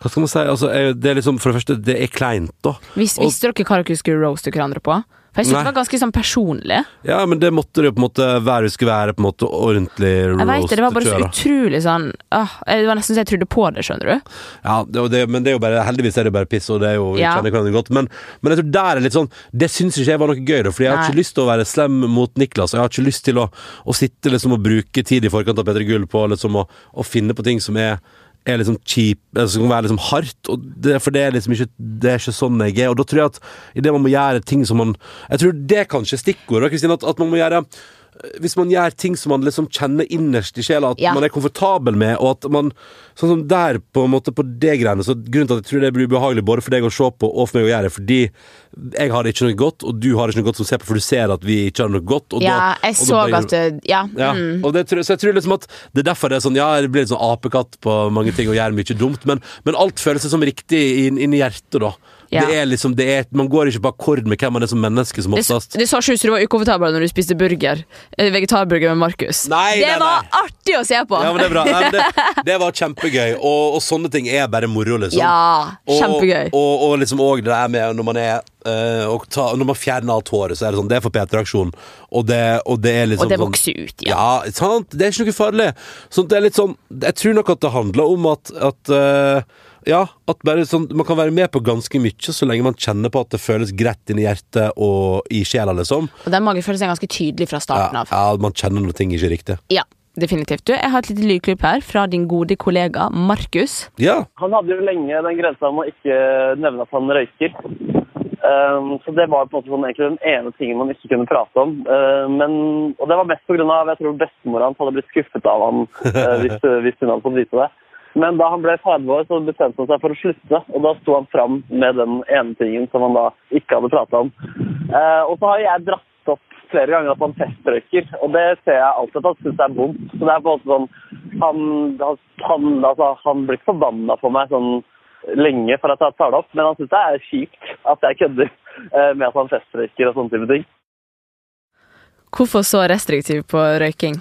A: Hva skal man si? Altså, det er liksom For det første, det er kleint, da.
B: Vis,
A: Og-
B: visste dere hva dere skulle roaste hverandre på? For jeg synes det var ganske sånn personlig.
A: Ja, men det måtte det jo på en måte være. Det skulle være på en måte ordentlig
B: Jeg vet det, det var bare så utrolig sånn åh, Det var nesten så jeg trodde på det, skjønner du.
A: Ja, det, det, men det er jo bare, heldigvis er det bare piss, og det er jo,
B: Ja.
A: kjenner hverandre godt. Men, men jeg tror der er litt sånn Det syns ikke jeg var noe gøy, da, Fordi jeg har
B: Nei.
A: ikke lyst til å være slem mot Niklas. Og jeg har ikke lyst til å, å sitte liksom og bruke tid i forkant av Petter Gull på liksom å, å finne på ting som er er liksom cheap, som kan være liksom hardt. Det, for det er liksom ikke Det er ikke sånn jeg er. Og da tror jeg at idet man må gjøre ting som man Jeg tror det er kanskje stikkordet, Kristin, at, at man må gjøre hvis man gjør ting som man liksom kjenner innerst i sjela, at
B: Ja.
A: man er komfortabel med, og at man Sånn som der, på en måte, på det greiene Så grunnen til at jeg tror det blir ubehagelig både for deg å se på og for meg å gjøre, fordi jeg har ikke noe godt, og du har ikke noe godt som ser på, for du ser at vi ikke har noe godt.
B: Ja,
A: da,
B: jeg
A: da
B: så
A: blir-
B: at du Ja.
A: ja,
B: Mm.
A: og det, så jeg tror liksom at det er derfor det er sånn Ja, det blir litt sånn apekatt på mange ting og gjør mye dumt, men, men alt føles som riktig inn, inn i hjertet, da.
B: Ja.
A: Det er liksom, det er, man går ikke på akkord med hvem man er som menneske, som oftest.
B: det så ikke ut som du var ukomfortabel når du spiste burger. eh, Vegetarburger med Markus.
A: Nei,
B: det
A: nei,
B: var
A: nei.
B: artig å se på!
A: Ja, men det er bra. Nei, det, det var kjempegøy, og, og sånne ting er bare moro, liksom.
B: Ja, kjempegøy.
A: Og, og liksom òg det der med når man er Uh, og ta, Når man fjerner alt håret, så er det sånn Det er for P3-aksjon, og, det- og det er liksom
B: Og det
A: sånn-
B: vokser ut, ja.
A: Ja, sant? Det er ikke noe farlig. Sånn, det er litt sånn Jeg tror nok at det handler om at, at eh, ja, at bare sånn, Man kan være med på ganske mye så lenge man kjenner på at det føles greit inni hjertet og i sjela, liksom.
B: Og den magefølelsen er ganske tydelig fra starten av.
A: ja, Man kjenner når ting ikke er riktig.
B: Ja, definitivt. Du, jeg har et lite lydklipp her fra din gode kollega Markus.
A: Ja.
D: Han hadde jo lenge den grensa om å ikke nevne at han røyker. Um, så det var på en måte sånn, egentlig den ene tingen man ikke kunne prate om. Uh, men, og det var mest pga. jeg tror bestemora hans hadde blitt skuffet av han uh, hvis, hvis hun hadde fått vite det. Men da han ble 30 år, så bestemte han seg for å slutte. Og da sto han fram med den ene tingen som han da ikke hadde prata om. Eh, og så har jeg dratt opp flere ganger at han festrøyker, og det ser jeg alltid at han syns er vondt. Så det er på en måte sånn Han, han, altså, han blir ikke forbanna på meg sånn lenge for at jeg tar det opp, men han syns det er kjipt at jeg kødder eh, med at han festrøyker og sånne type ting.
B: Hvorfor så restriktiv på røyking?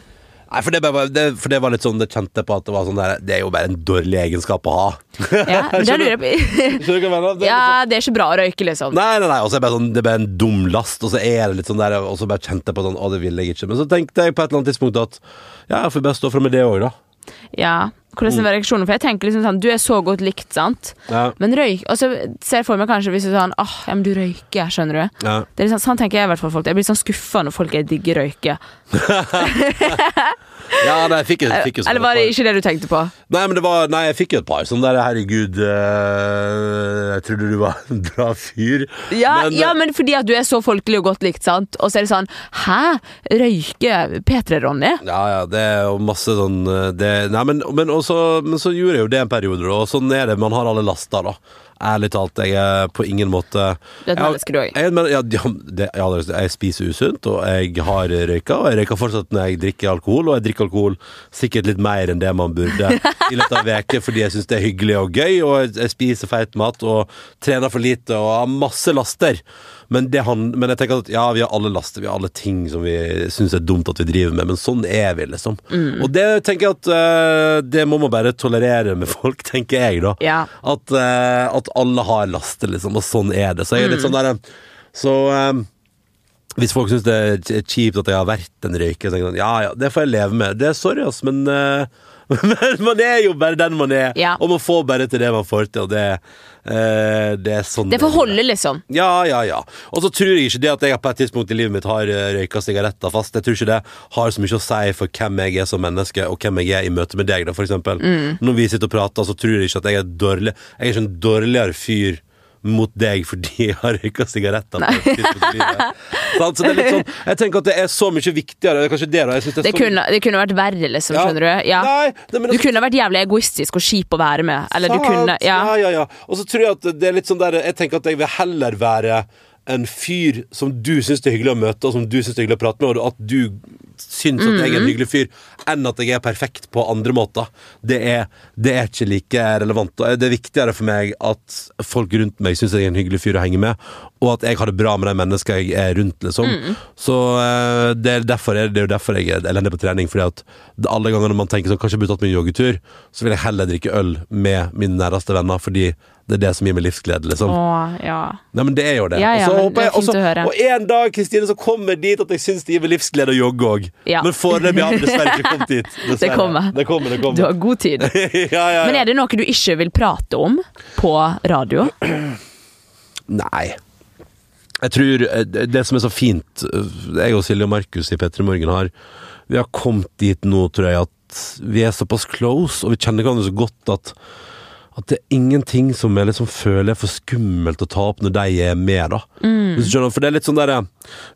A: Nei, for det, bare, det, for det var litt sånn Det kjente på at det var sånn der Det er jo bare en dårlig egenskap å ha.
B: Ja, det lurer jeg på.
A: Det
B: Ja,
A: sånn-
B: det er ikke bra å røyke, liksom.
A: Nei, nei, nei, og så er det bare sånn Det er bare en dum last, og så er det litt sånn der Og så bare kjente jeg på sånn Å, det vil jeg ikke. Men så tenkte jeg på et eller annet tidspunkt at Ja, jeg får bare stå fram med det òg, da.
B: Ja, Hvordan er reaksjonen? For jeg tenker liksom sånn Du er så godt likt, sant?
A: Ja.
B: Men røyk Og så ser jeg for meg kanskje hvis du sånn Åh, ja, men du røyker, skjønner du?
A: Ja.
B: Det er liksom, sånn tenker jeg i hvert fall folk. Jeg blir sånn skuffa når folk er digge røyke.
A: ja, nei, jeg fikk, jeg fikk jo sånn
B: Eller var det ikke det du tenkte på?
A: Nei, men det var Nei, jeg fikk jo et par sånn der Herregud, øh, jeg trodde du var en bra fyr.
B: Ja
A: Men,
B: ja, men fordi at du er så folkelig og godt likt, sant? Og så er det sånn Hæ? Røyke P3, Ronny?
A: Ja, ja, det er jo masse sånn eh, det, Nei, men, men, også, men så gjorde jeg jo det en periode, da, og sånn er det. Man har alle laster, da. Ærlig talt, jeg er på ingen måte
B: Du er et menneske, du òg.
A: Ja, ja, ja, jeg spiser usunt, og jeg har røyka. Og jeg røyker fortsatt når jeg drikker alkohol, og jeg drikker alkohol sikkert litt mer enn det man burde i løpet av uka, fordi jeg syns det er hyggelig og gøy, og jeg spiser feit mat og trener for lite og har masse laster. Men, det han, men jeg tenker at ja, vi har alle laster, vi har alle ting som vi syns er dumt at vi driver med, men sånn er vi, liksom. Og det tenker jeg at uh, det må man bare tolerere med folk, tenker jeg, da.
B: Ja.
A: At, uh, at alle har laster, liksom, og sånn er det. Så jeg er litt sånn der Så um, hvis folk syns det er kjipt at jeg har vært en røyker, så tenker jeg sånn, ja ja, det får jeg leve med. Det er sorry, ass, men eh, men man er jo bare den man er,
B: Ja.
A: og man får bare til det man får til, og det, eh, det er sånn
B: Det får holde, liksom.
A: ja, ja, ja. Og så tror jeg ikke det at jeg på et tidspunkt i livet mitt har eh, røyka sigaretter fast. Jeg tror ikke det har så mye å si for hvem jeg er som menneske, og hvem jeg er i møte med deg, da, for eksempel. Når vi sitter og prater, så tror jeg ikke at jeg er dårlig Jeg er ikke en dårligere fyr mot deg fordi jeg har røyka sigaretter. Sant? Så det er litt sånn Jeg tenker at det er så mye viktigere. Det er kanskje det, da. Det
B: Det kunne, det kunne vært verre, liksom.
A: Ja.
B: Skjønner du? Ja.
A: Nei, nei, men
B: Du
A: altså-
B: kunne vært jævlig egoistisk og kjip å være med. Eller du kunne Ja.
A: ja, ja, ja. Og så tror jeg at det er litt sånn der Jeg tenker at jeg vil heller være en fyr som du syns det er hyggelig å møte, og som du syns det er hyggelig å prate med, og at du syns at jeg er en hyggelig fyr, enn at jeg er perfekt på andre måter. Det er, det er ikke like relevant. Det er viktigere for meg at folk rundt meg syns jeg er en hyggelig fyr å henge med, og at jeg har det bra med de menneskene jeg er rundt, liksom. Så eh, det er, derfor, er det er jo derfor jeg er elendig på trening, fordi at alle gangene man tenker sånn, kanskje jeg burde tatt meg en joggetur, så vil jeg heller drikke øl med mine næreste venner, fordi det er det som gir meg livsglede, liksom.
B: Å, ja.
A: Nei, men det er jo det.
B: Ja, ja,
A: og, så håper
B: det er
A: også, og en dag Kristine, så kommer dit at jeg syns det gir meg livsglede å jogge òg.
B: Ja.
A: Men foreløpig har jeg dessverre ikke kommet dit.
B: Det kommer.
A: Det kommer, det kommer.
B: Du har god tid.
A: ja, ja, ja.
B: Men er det noe du ikke vil prate om på radio?
A: Nei. Jeg tror eh, det det som er så fint eh, Jeg og Silje og Markus i P3 Morgen har Vi har kommet dit nå, tror jeg, at vi er såpass close, og vi kjenner hverandre så godt at at det er ingenting som jeg liksom føler er for skummelt å ta opp når de er med, da. Skjønner, For det er litt sånn der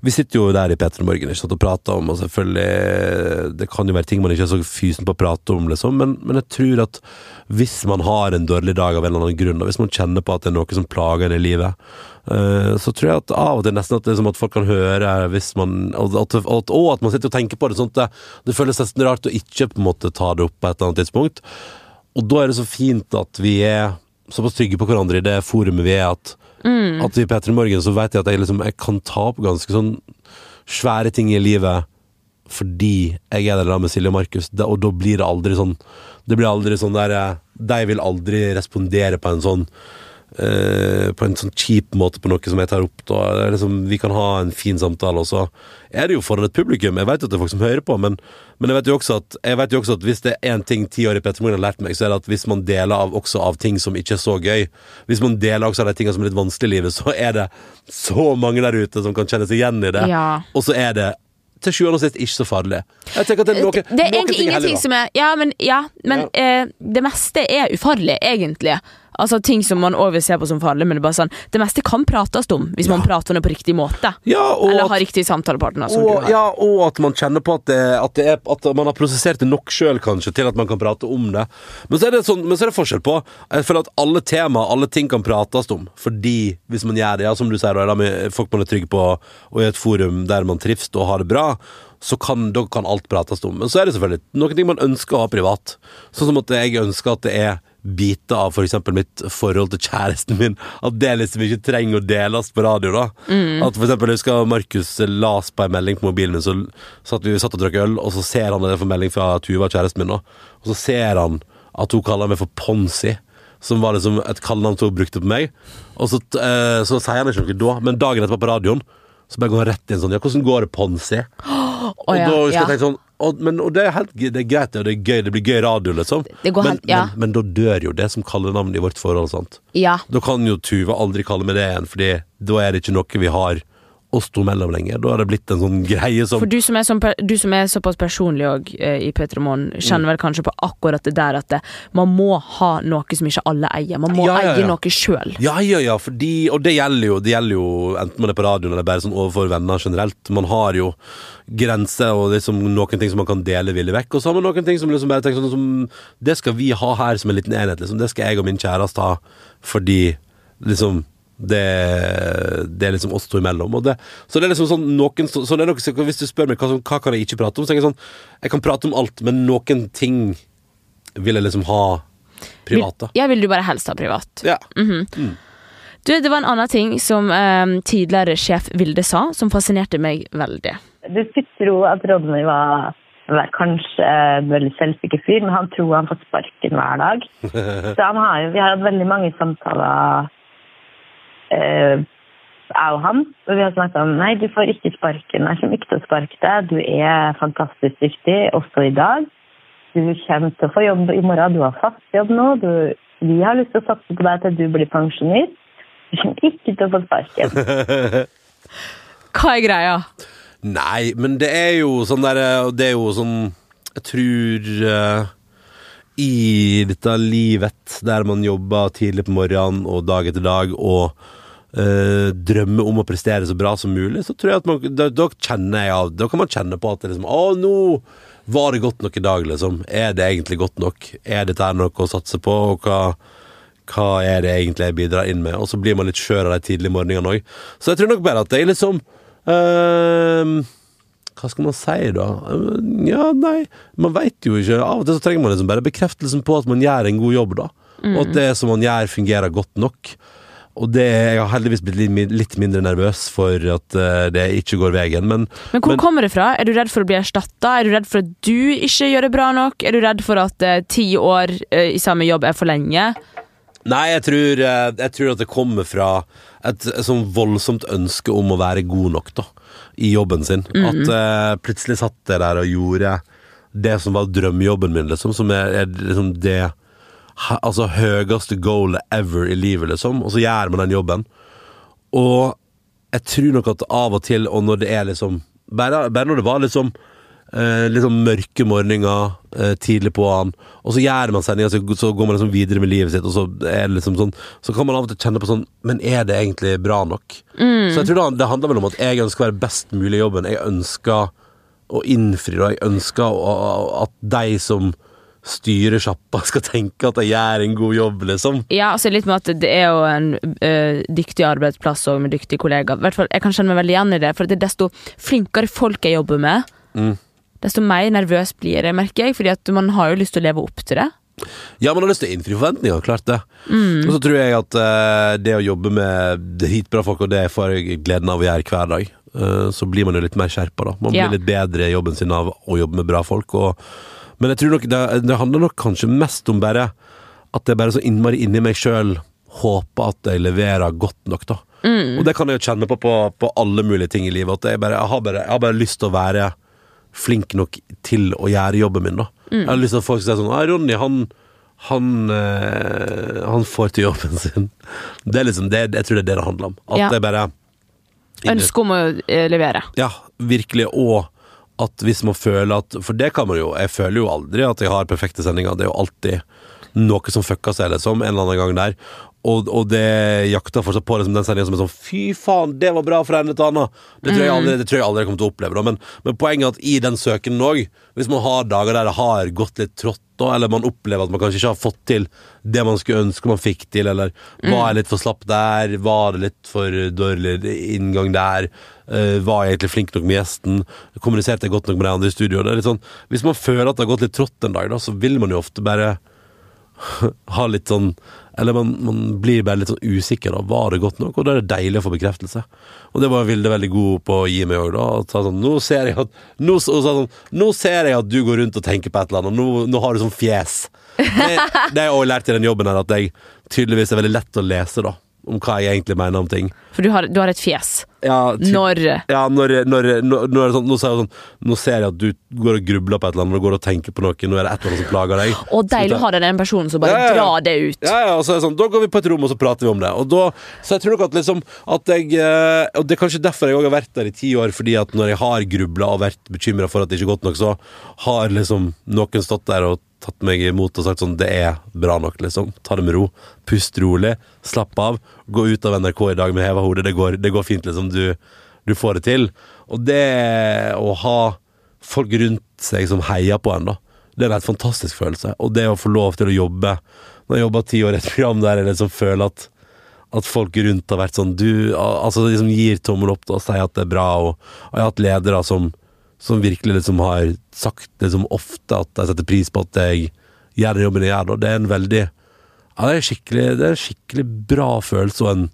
A: Vi sitter jo der i P3 Morgen ikke sant, og prater om, og selvfølgelig Det kan jo være ting man ikke er så fysen på å prate om, liksom, men, men jeg tror at hvis man har en dårlig dag av en eller annen grunn, og hvis man kjenner på at det er noe som plager en i livet, eh, så tror jeg at av og til nesten at, liksom, at folk kan høre hvis man og at, at, og at man sitter og tenker på det. Sånn at det, det føles nesten rart å ikke på en måte ta det opp på et eller annet tidspunkt. Og da er det så fint at vi er såpass trygge på hverandre i det forumet vi er, at At i P3 Morgen så vet jeg at jeg liksom Jeg kan ta opp ganske sånn svære ting i livet fordi jeg er der med Silje og Markus, og da blir det aldri sånn Det blir aldri sånn der eh, De vil aldri respondere på en sånn eh, på en sånn kjip måte på noe som jeg tar opp. Da. Liksom, vi kan ha en fin samtale, og så er det jo foran et publikum. Jeg vet at det er folk som hører på, men, men jeg, vet jo også at, jeg vet jo også at hvis det er én ting ti år i Petter Moen har lært meg, så er det at hvis man deler av, også av ting som ikke er så gøy, hvis man deler også av de tingene som er litt vanskelig i livet, så er det så mange der ute som kan kjenne seg igjen i det.
B: Ja.
A: Og så er det til sjuende og sist ikke så farlig. Jeg tenker at det er noe,
B: det er egentlig
A: ting
B: ingenting som er Ja, men, ja, men Eh, det meste er ufarlig, egentlig. Altså Ting som man overser på som farlig, men det er bare sånn Det meste kan prates om, hvis man prater om det på riktig måte.
A: Ja,
B: Eller
A: at-
B: har riktig samtalepartner. Som
A: og, ja, og at man kjenner på at, det, at, det er, at man har prosessert det nok sjøl, kanskje, til at man kan prate om det. Men så er det, sånn, men så er det forskjell på Jeg føler at alle tema, alle ting kan prates om. Fordi hvis man gjør det, ja, som du sier, da, med folk man er trygg på, og i et forum der man trives og har det bra, så kan, da kan alt prates om. Men så er det selvfølgelig noen ting man ønsker å ha privat. Sånn som at jeg ønsker at det er biter av for eksempel mitt forhold til kjæresten min. At det liksom ikke trenger å deles på radio. da At for eksempel Jeg husker Markus las på en melding på mobilen min, så satt vi satt og drakk øl, og så ser han det for melding fra Tuva, kjæresten min, da. og så ser han at hun kaller meg for Ponsi. Som var liksom et kallenavn hun brukte på meg. Og så, eh, så sier han ikke noe da, men dagen etterpå på radioen så bare går han rett inn sånn Ja, hvordan går det, Ponsi? Og
B: ja,
A: da
B: husker
A: jeg sånn og, men, og det er helt det er greit, og det er gøy, det blir gøy radio, liksom.
B: Det går
A: men,
B: helt- ja.
A: men, men da dør jo det som kallenavn i vårt forhold. sant?
B: ja.
A: Da kan jo Tuva aldri kalle meg det igjen, Fordi da er det ikke noe vi har oss to mellom lenger. Da har det blitt en sånn greie som
B: For du som er, sånn, du som er såpass personlig og, eh, i P3 Morgen,
A: Mm.
B: kjenner vel kanskje på akkurat det der at det, man må ha noe som ikke alle eier. Man må
A: Ja, ja,
B: eie noe sjøl.
A: Ja, ja, ja, fordi, og det gjelder, jo, det gjelder jo enten man er på radioen eller bare sånn overfor venner generelt. Man har jo grenser og liksom noen ting som man kan dele villig vekk, og så har man noen ting som liksom bare tenker sånn som Det skal vi ha her som en liten enhet, liksom. Det skal jeg og min kjæreste ha fordi liksom det, det er liksom oss to imellom. Og det, så det er liksom sånn noen, så, så det er noe, så Hvis du spør meg hva, som- hva kan jeg ikke prate om, så tenker jeg sånn Jeg kan prate om alt, men noen ting vil jeg liksom ha privat, da.
B: Ja, vil du bare helst ha privat.
A: Ja.
B: Du, det var en annen ting som eh, tidligere sjef Vilde sa, som fascinerte meg veldig.
C: Du skulle tro at Rodney var, var kanskje en veldig selvsikker fyr, men han tror han får sparken hver dag. Så han har jo, vi har hatt veldig mange samtaler, eh, jeg og han, og vi har snakket om nei, du får ikke sparken, jeg kommer ikke til å sparke deg, du er fantastisk dyktig, også i dag. Du kommer til å få jobb i morgen, du har fast jobb nå, du, vi har lyst til å satse på deg til du blir pensjonist. Du kommer ikke til å få sparken.
B: Hva er greia?
A: Nei, men det er jo sånn derre det er jo sånn Jeg tror uh, I dette livet der man jobber tidlig på morgenen og dag etter dag og eh, drømmer om å prestere så bra som mulig, så tror jeg at man Da, da kjenner jeg av Da kan man kjenne på at det liksom Å, nå var det godt nok i dag, liksom. Er det egentlig godt nok? Er dette noe å satse på? Og hva hva er det egentlig jeg bidrar inn med? Og så blir man litt skjør av de tidlige morgenene òg. Så jeg tror nok bare at jeg liksom uh, Hva skal man si, da? Ja, nei, man veit jo ikke. Av og til så trenger man liksom bare bekreftelsen på at man gjør en god jobb, da. Og at det som man gjør, fungerer godt nok. Og det, jeg har heldigvis blitt litt, mindre nervøs for at eh, det ikke går veien, men
B: Men hvor
A: Men-
B: kommer det fra? Er du redd for å bli erstatta? Er du redd for at du ikke gjør det bra nok? Er du redd for at uh, ti år uh, i samme jobb er for lenge?
A: Nei, jeg tror, uh, jeg tror at det kommer fra et, et sånn voldsomt ønske om å være god nok da, i jobben sin. At eh, plutselig satt jeg der og gjorde det som var drømmejobben min, liksom, som er, er liksom det altså høyeste goalet ever i livet, liksom. Og så gjør man den jobben. Og jeg tror nok at av og til, og når det er liksom Bare, bare når det var liksom eh, liksom mørke morgener eh, tidlig på han, og så gjør man sendinga, så, så går man liksom videre med livet sitt, og så er det liksom sånn Så kan man av og til kjenne på sånn Men er det egentlig bra nok? Så jeg tror det, det handler vel om at jeg ønsker å være best mulig i jobben. Jeg ønsker å innfri, og jeg ønsker å, at de som styrer sjappa, skal tenke at jeg gjør en god jobb, liksom.
B: Ja, altså litt med at det er jo en ø, dyktig arbeidsplass og med dyktige kollegaer. Hvertfall, hvert fall, jeg kan kjenne meg veldig igjen i det, for det er desto flinkere folk jeg jobber med,
A: Mm.
B: desto mer nervøs blir jeg, merker jeg, fordi at man har jo lyst til å leve opp til det.
A: Ja, man har lyst til å innfri forventninger, klart det. Og så tror jeg at eh, det å jobbe med dritbra folk, og det får jeg gleden av å gjøre hver dag, eh, så blir man jo litt mer skjerpa, da. Man blir
B: Ja.
A: litt bedre i jobben sin av å jobbe med bra folk. Og, men jeg tror nok det, det handler nok kanskje mest om bare at jeg bare så innmari inni meg sjøl håper at jeg leverer godt nok, da. Og det kan jeg jo kjenne på, på på alle mulige ting i livet. At jeg, bare, jeg, har bare, jeg har bare lyst til å være flink nok til å gjøre jobben min, da. Jeg har lyst til at folk skal si sånn ah, Ronny, han han, øh, han får til jobben sin. Det er liksom det, Jeg tror det er det det handler om. At
B: Ja.
A: det bare
B: Ønsket om å eh, levere.
A: Ja, virkelig. Og at hvis man føler at For det kan man jo. Jeg føler jo aldri at jeg har perfekte sendinger. Det er jo alltid noe som fucker seg, liksom. En eller annen gang der. Og, og det jakter fortsatt på liksom, den sendinga som er sånn Fy faen, det var bra for en eller annen. Det tror jeg aldri, det tror jeg aldri kommer til å oppleve. Men, men poenget er at i den søken òg, hvis man har dager der det har gått litt trått, eller man opplever at man kanskje ikke har fått til det man skulle ønske man fikk til, eller var jeg litt for slapp der, var det litt for dårlig inngang der, eh, var jeg egentlig flink nok med gjesten, kommuniserte jeg godt nok med de andre i studio? Det sånn, hvis man føler at det har gått litt trått en dag, da, så vil man jo ofte bare ha litt sånn Eller man, man blir bare litt sånn usikker. da Var det godt nok? Og da er det deilig å få bekreftelse. Og det var Vilde veldig god på å gi meg òg, sa sånn, nå ser jeg at nå, sånn, nå ser jeg at du går rundt og tenker på et eller annet, nå, nå har du sånn fjes. Det, har jeg også lært i den jobben her, at jeg tydeligvis er veldig lett å lese, da. Om hva jeg egentlig mener om ting.
B: For du har, du har et fjes.
A: Ja, typ,
B: Når
A: ja, når, når, når, når er sånn, nå, sånn, nå ser jeg at du går og grubler på et eller annet, når du går og tenker på noe, nå er det et eller annet som plager deg.
B: Og deilig å ha den personen som bare
A: Ja, ja, ja.
B: drar det ut.
A: Ja, ja, og så er det sånn, Da går vi på et rom og så prater vi om det. Og da, så jeg tror nok at liksom at jeg, eh, Og det er kanskje derfor jeg òg har vært der i ti år, fordi at når jeg har grubla og vært bekymra for at det ikke er godt nok, så har liksom noen stått der og tatt meg imot og sagt sånn Det er bra nok, liksom. Ta det med ro. Pust rolig. Slapp av. Gå ut av NRK i dag med heva hode. Det går, det går fint, liksom. Du, du får det til. Og det å ha folk rundt seg som heier på en, da. Det er en helt fantastisk følelse. Og det å få lov til å jobbe Når jeg jobber ti år i et program der jeg liksom føler at at folk rundt har vært sånn du, al- Altså liksom gir tommel opp da, og sier at det er bra, og, og jeg har hatt ledere som, som virkelig liksom har sagt liksom ofte at jeg setter pris på at jeg gjør den jobben jeg gjør. Og Det er en veldig Ja, det er Det er en skikkelig bra følelse, og en,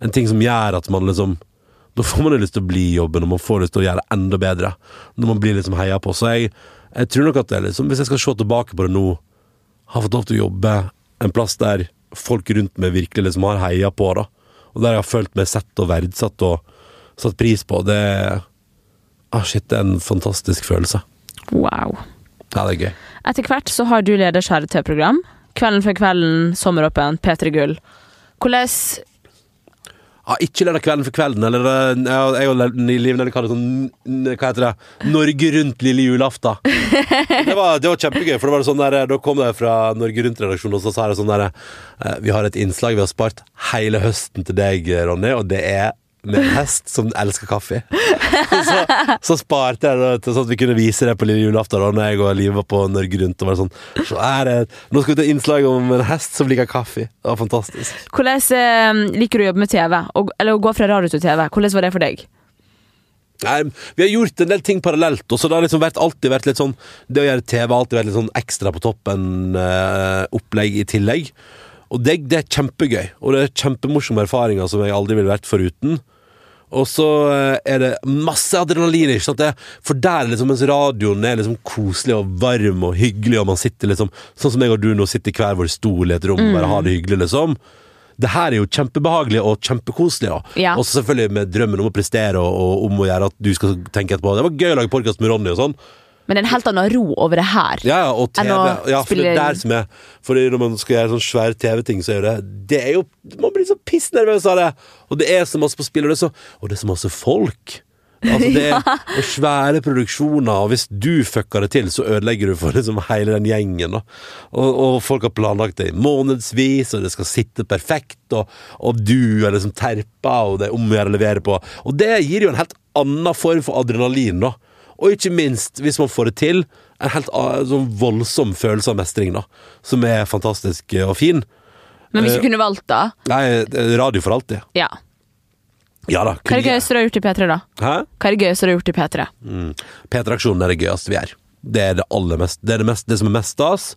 A: en ting som gjør at man liksom Da får man jo lyst til å bli i jobben, og man får lyst til å gjøre det enda bedre. Når man blir liksom heia på. Så jeg, jeg tror nok at det er liksom Hvis jeg skal se tilbake på det nå, har fått lov til å jobbe en plass der folk rundt meg virkelig liksom har heia på, da. Og der jeg har følt meg sett og verdsatt og satt pris på. Det ah, Shit, det er en fantastisk følelse.
B: Wow.
A: Ja, det er gøy.
B: Etter hvert så har du ledet Kjære TV-program. Kvelden før kvelden, Sommeråpen, P3 Gull. Hvordan
A: Ja, ikke lørdag kvelden for kvelden, eller eh, jeg og Liv Nelly kaller det sånn Hva heter det? Norge Rundt lille julaften. Det var, det var kjempegøy, for det var sånn der, da kom det fra Norge Rundt-redaksjonen, og så sa det sånn der eh, Vi har et innslag, vi har spart hele høsten til deg, Ronny, og det er med en hest som elsker kaffe. Så, så sparte jeg det til sånn at vi kunne vise det på lille julaften da når jeg og Liv var på Norge Rundt. Og var sånn Så er det Nå skal vi ta innslag om en hest som liker kaffe. Det var fantastisk.
B: Hvordan eh, liker du å jobbe med TV? Og, eller å gå fra radio til TV? Hvordan var det for deg?
A: Nei, vi har gjort en del ting parallelt, og så det har liksom vært, alltid vært litt sånn Det å gjøre TV har alltid vært litt sånn ekstra på toppen-opplegg i tillegg. Og det, det er kjempegøy, og det er kjempemorsomme erfaringer som jeg aldri ville vært foruten. Og så eh, er det masse adrenalin, ikke sant? For der er liksom, mens radioen er liksom koselig og varm og hyggelig, og man sitter liksom Sånn som jeg og du nå sitter i hver vår stol i et rom og bare har det hyggelig, liksom. Det her er jo kjempebehagelig og kjempekoselig. Og
B: Ja.
A: Så selvfølgelig med drømmen om å prestere og, og om å gjøre at du skal tenke etterpå. Det var gøy å lage podkast med Ronny og sånn.
B: Men det er en helt annen ro over det her.
A: Ja, ja, og TV.
B: Enn å
A: Ja, for det er der som er Fordi når man skal gjøre sånn svære TV-ting, så er det Det er jo Man blir så pissnervøs av det! Og det er så masse på spill, og det er så, og det er så masse folk. Altså det er og svære produksjoner, og hvis du fucker det til, så ødelegger du for liksom hele den gjengen. Og, og folk har planlagt det i månedsvis, og det skal sitte perfekt, og, og du er liksom terpa, og det er om å gjøre å levere på. Og det gir jo en helt annen form for adrenalin, da. Og ikke minst, hvis man får det til, en helt a- sånn voldsom følelse av mestring, da. Som er fantastisk eh, og fin.
B: Men hvis
A: Eh,
B: du kunne valgt, da?
A: Nei, er radio for alltid.
B: Ja.
A: Ja da.
B: Hva er det gøyeste du har gjort i P3, da?
A: Hæ?
B: Hva er det gøyeste du har gjort i P3?
A: Mm. P3-aksjonen er det gøyeste vi gjør. Det er det aller mest Det er det, mest, det som er mest stas.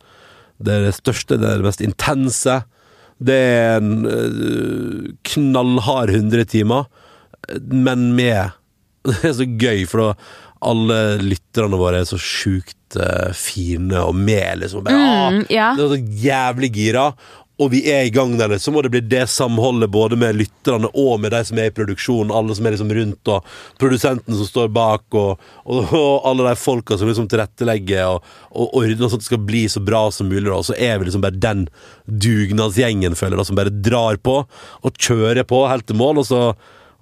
A: det er det største, det er det mest intense. Det er en øh, knallhard 100 timer, men med Det er så gøy, for da alle lytterne våre er så sjukt uh, fine og med, liksom. Bare, ah,
B: Mm, ja.
A: det er så jævlig gira. Og vi er i gang der, så må det bli det samholdet både med lytterne og med de som er i produksjonen, alle som er liksom rundt, og produsenten som står bak, og, og, og alle de folka som liksom tilrettelegger og, og ordner sånn at det skal bli så bra som mulig. Da. Så er vi liksom bare den dugnadsgjengen, føler jeg, som bare drar på og kjører på helt til mål, og så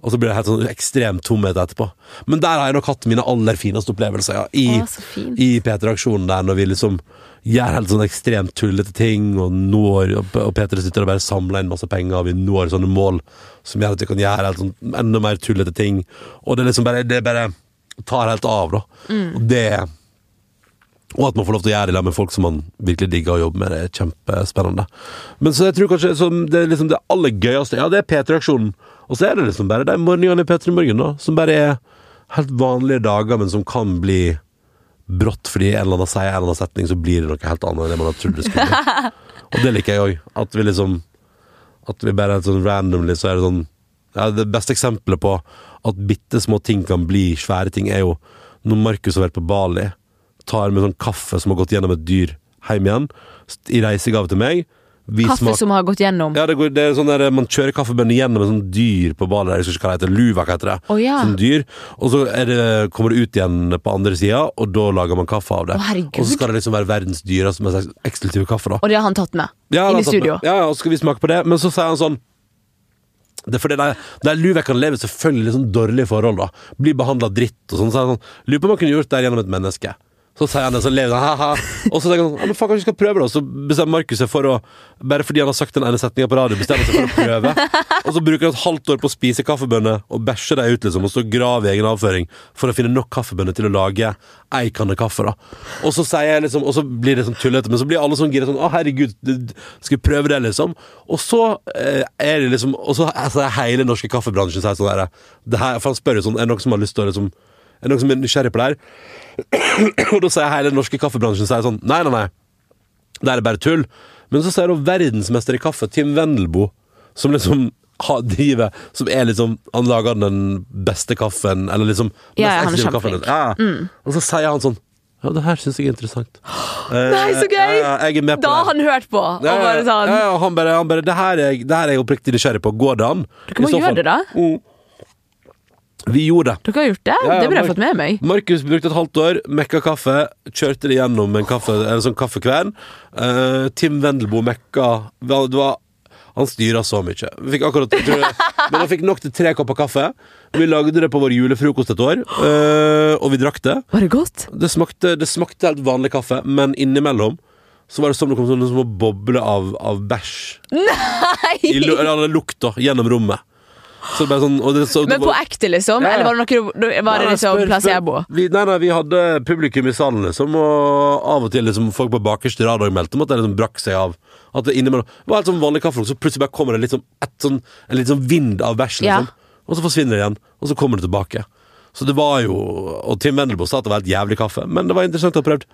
A: og så blir det helt sånn ekstrem tomhet etterpå. Men der har jeg nok hatt mine aller fineste opplevelser, ja. I,
B: Å,
A: i P3-aksjonen der, når vi liksom gjør helt sånn ekstremt tullete ting, og når Og og P3 sitter og bare samler inn masse penger, og vi når sånne mål som gjør at vi kan gjøre helt sånn enda mer tullete ting. Og det er liksom bare Det bare tar helt av, da. Og det og at man får lov til å gjøre det med folk som man virkelig digger å jobbe med. Det er kjempespennende. Men så jeg tror kanskje det, liksom det aller gøyeste Ja, det er P3-aksjonen. Og så er det liksom bare de morgenene i P3 Morgen, da. Som bare er helt vanlige dager, men som kan bli brått fordi en eller annen sier en eller annen setning, så blir det noe helt annet enn det man hadde trodd det skulle bli. Og det liker jeg òg. At vi liksom At vi bare er sånn randomly, så er det sånn ja, Det beste eksempelet på at bitte små ting kan bli svære ting, er jo når Markus har vært på Bali, tar med sånn kaffe som har gått gjennom et dyr, hjem igjen, i reisegave til meg. Vi
B: Kaffe
A: smak-
B: som har gått gjennom.
A: ja, det, går, det er sånn der Man kjører kaffebønner gjennom et sånt dyr på Bali. Jeg husker ikke hva det heter. Luvak heter det.
B: Å, ja.
A: Sånn dyr. Og så det, kommer det ut igjen på andre sida, og da lager man kaffe av det.
B: Herregud.
A: og så skal det liksom være verdens dyreste, mest eksklusive kaffe. da
B: Og det har han tatt med.
A: ja,
B: inn i
A: studio? med-. Ja, ja, og så skal vi smake på det. Men så sier han sånn det er fordi de, de luvekene lever selvfølgelig i sånn dårlige forhold, da. Blir behandla dritt og sånn. Så sånn Lurer på om man kunne gjort det gjennom et menneske. Så sier han det, så ha-ha. Og så tenker han ja, men faen, kanskje vi skal prøve det. Og så bestemmer Markus seg for å Bare fordi han har sagt den ene setninga på radio, bestemmer seg for å prøve. Og så bruker han et halvt år på å spise kaffebønner og bæsje dem ut, liksom. Og så grave i egen avføring for å finne nok kaffebønner til å lage ei kanne kaffe, da. Og så sier jeg liksom Og så blir det sånn tullete, men så blir alle sånn gira sånn Å, herregud, skal vi prøve det, liksom? Og så eh, er det liksom Og så altså, hele norske kaffebransjen sier sånn der For han spør jo sånn Er det noen som har lyst til å liksom Er det noen som er nysgjerrig på det her? og da sier hele den norske kaffebransjen sånn Nei, nei, nei. Det er bare tull. Men så sier hun verdensmester i kaffe, Tim Wendelboe, som liksom har, driver Som er liksom Han lager den beste kaffen, eller liksom
B: Ja, ja, han er kjempeflink.
A: Ja. Og så sier han sånn Ja, det her syns jeg er interessant. Eh,
B: Nei, så gøy!
A: Ja, ja, jeg på
B: Da har han hørt på,
A: Ja,
B: bare sånn
A: ja, han bare, han bare det, her er, jeg- det her er jeg oppriktig nysgjerrig på. Går det an?
B: Du
A: kan jo
B: gjøre det, da.
A: Mm. Vi gjorde det.
B: Dere har gjort det?
A: Ja, ja,
B: det burde jeg fått med meg.
A: Markus brukte et halvt år, mekka kaffe, kjørte det gjennom en kaffe, en sånn kaffekvern. Uh, Tim Wendelboe mekka det var, Han styra så mye. Akkurat, jeg men han fikk nok til tre kopper kaffe. Vi lagde det på vår julefrokost et år, uh, og vi drakk det.
B: Var det godt?
A: Det smakte, det smakte helt vanlig kaffe, men innimellom så var det som det kom sånne små bobler av, av bæsj. I, eller lukta gjennom rommet. Så det ble sånn, det, så,
B: Men på ekte, liksom?
A: Ja, ja.
B: Eller var det noe Var det liksom placebo?
A: Vi, nei, nei, vi hadde publikum i salen, liksom, og av og til liksom, folk på bakerste rad meldte om at det liksom brakk seg av. At det innimellom var helt sånn vanlig kaffe, så plutselig bare kommer det litt sånn, et sånn, en litt sånn vind av bæsj,
B: Ja.
A: liksom. Og så forsvinner det igjen, og så kommer det tilbake. Så det var jo Og Tim Wendelboe sa at det var helt jævlig kaffe, men det var interessant å ha prøvd.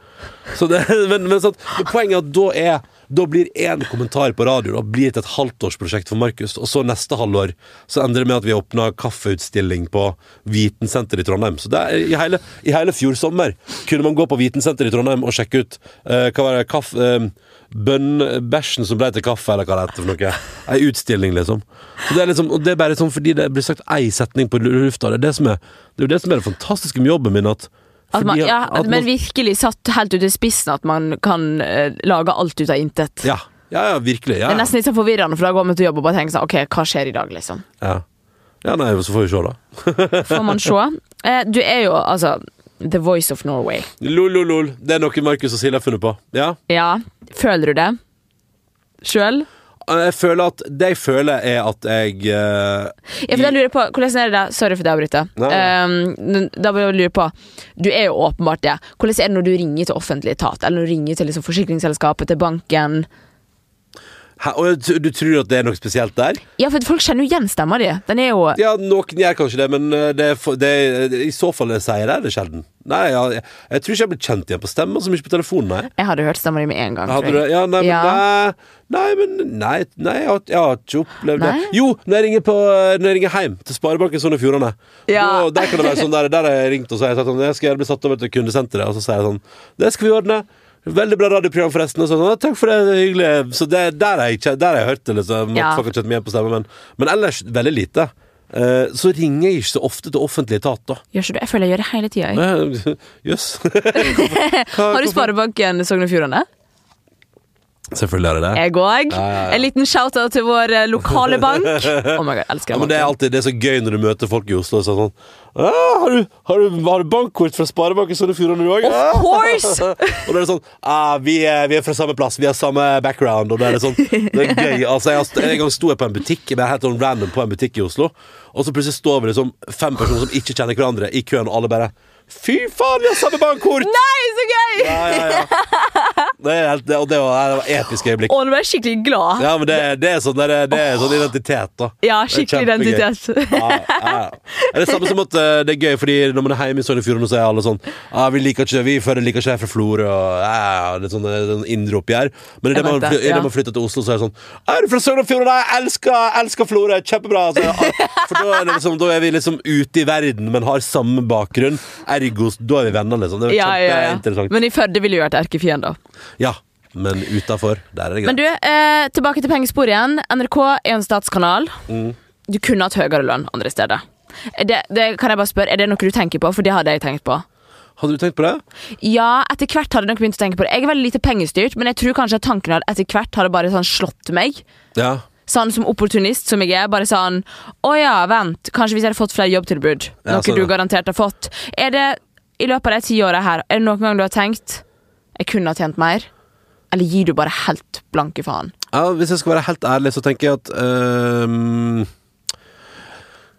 A: Så det, men, men, sånn, poenget er at da er da blir én kommentar på radio da blir til et halvtårsprosjekt for Markus. Og så neste halvår så ender det med at vi åpna kaffeutstilling på Vitensenteret i Trondheim. Så er, i, hele, i hele fjor sommer kunne man gå på Vitensenteret i Trondheim og sjekke ut uh, hva var det, kaffe, eh, bønnbæsjen som ble til kaffe, eller hva det heter for noe. Ei utstilling, liksom. Det er liksom. Og det er bare sånn fordi det blir sagt ei setning på lufta. Det er, det, det det som er det fantastiske med jobben min. at
B: At man, ja,
A: at
B: men virkelig satt helt ut i spissen at man kan uh, lage alt ut av intet.
A: Ja, ja, ja virkelig. Ja,
B: Det er nesten litt så forvirrende, for da går man til jobb og bare tenker sånn Ok, hva skjer i dag, liksom?
A: ja. ja nei, så får vi se, da.
B: Får man se. Eh, du er jo altså The Voice of Norway.
A: Lol, lol, lol. Det er noe Markus og Silje har funnet på. Ja.
B: Ja, føler du det sjøl?
A: Jeg føler at Det jeg føler, er at jeg uh,
B: Ja, for jeg lurer på, Hvordan er det da? Sorry for det jeg avbryter. Um, da vil jeg lure på Du er jo åpenbart det. Hvordan er det når du ringer til offentlig etat? Eller når du ringer til liksom forsikringsselskapet, til banken?
A: Hæ, og du, tror at det er noe spesielt der?
B: Ja, for folk kjenner jo igjen stemma di. Den er jo
A: Ja, noen gjør kanskje det, men eh, det er, for, det er, i så fall jeg sier det, er det sjelden. Nei, jeg, jeg, jeg tror ikke jeg blir kjent igjen på stemma så mye på telefonen, nei.
B: Jeg hadde hørt stemma di med en gang.
A: Hadde du. Ja, nei, men
B: Ja.
A: nei, nei, men nei, nei jeg, har, jeg har ikke opplevd det. Jo, når jeg ringer, på, når jeg ringer hjem til Sparebanken Sogn og Fjordane.
B: Ja.
A: Der kan det være sånn Der, der har jeg ringt og så har jeg sagt sånn Jeg skal bli satt over til kundesenteret, og så sier jeg sånn Det skal vi ordne. Veldig bra radioprogram, forresten. Og sånn, takk for det, det er hyggelig. Så det, der, har jeg, der har jeg hørt det, liksom.
B: Ja.
A: folk har kjent meg igjen på stemmen. Men, men ellers veldig lite. Eh, så ringer jeg ikke så ofte til offentlig etat, da.
B: Gjør ikke du? Jeg føler jeg gjør det hele tida.
A: Eh, Jøss.
B: Har du Sparebanken Sogn og Fjordane?
A: Selvfølgelig er det det.
B: Jeg òg.
A: Ja, ja, ja.
B: En liten shout-out til vår eh, lokale bank. Oh my god, jeg elsker
A: Ja, men Det er alltid det er så gøy når du møter folk i Oslo sånn ah, har, du, har, du, har du bankkort fra Sparebanken Sogn og Fjordane, du òg?
B: Of course!
A: og da er det sånn ah, vi, er, vi er fra samme plass, vi har samme background. Og da er det sånn Det er gøy. Altså, jeg, En gang sto jeg på en butikk Jeg ble helt sånn random på en butikk i Oslo, og så plutselig står vi liksom fem personer som ikke kjenner hverandre, i køen, og alle bare Fy faen, vi har samme bankkort!
B: Nei, så gøy!
A: Ja, ja, ja. Det er det, det var, det var episk øyeblikk.
B: Å, nå ble jeg skikkelig glad.
A: Ja, men det, det, er, sånn, det, er, det er sånn identitet, da.
B: Ja, skikkelig identitet.
A: Ja. Det er samme som at eh, det er gøy, fordi når man er hjemme i Sogn og Fjordane, så er alle sånn ah, Vi liker ikke Vi føler liker ikke jeg fra Florø, og ja, ja, det er sånn, det er her. indre. Men idet man,
B: ja.
A: man flytter til Oslo, så er det sånn Er du fra Sogn og Fjordane? Jeg elsker, elsker Florø! Kjempebra! Så, ah, for da er, det liksom, da er vi liksom ute i verden, men har samme bakgrunn. Ergo, da er vi venner, liksom. Det er
B: Ja, ja, ja.
A: kjempeinteressant.
B: Men i Førde ville jo vært erkefiender.
A: Ja, men utafor, der er det greit.
B: Men du, eh, tilbake til pengespor igjen. NRK er en statskanal.
A: Mm.
B: Du kunne hatt høyere lønn andre steder. Det, det kan jeg bare spørre, Er det noe du tenker på? For det hadde jeg tenkt på.
A: Hadde du tenkt på det?
B: Ja, etter hvert hadde jeg nok begynt å tenke på det. Jeg er veldig lite pengestyrt, men jeg tror kanskje at tanken hadde etter hvert hadde bare sånn slått meg.
A: Ja.
B: Sånn som opportunist som jeg er. Bare sånn Å ja, vent. Kanskje hvis jeg hadde fått flere jobbtilbud.
A: Ja,
B: Noe
A: sånn,
B: du garantert har fått. Er det i løpet av de ti åra her, er det noen gang du har tenkt Jeg kunne ha tjent mer? Eller gir du bare helt blanke faen?
A: Ja, Hvis jeg skal være helt ærlig, så tenker jeg at øhm,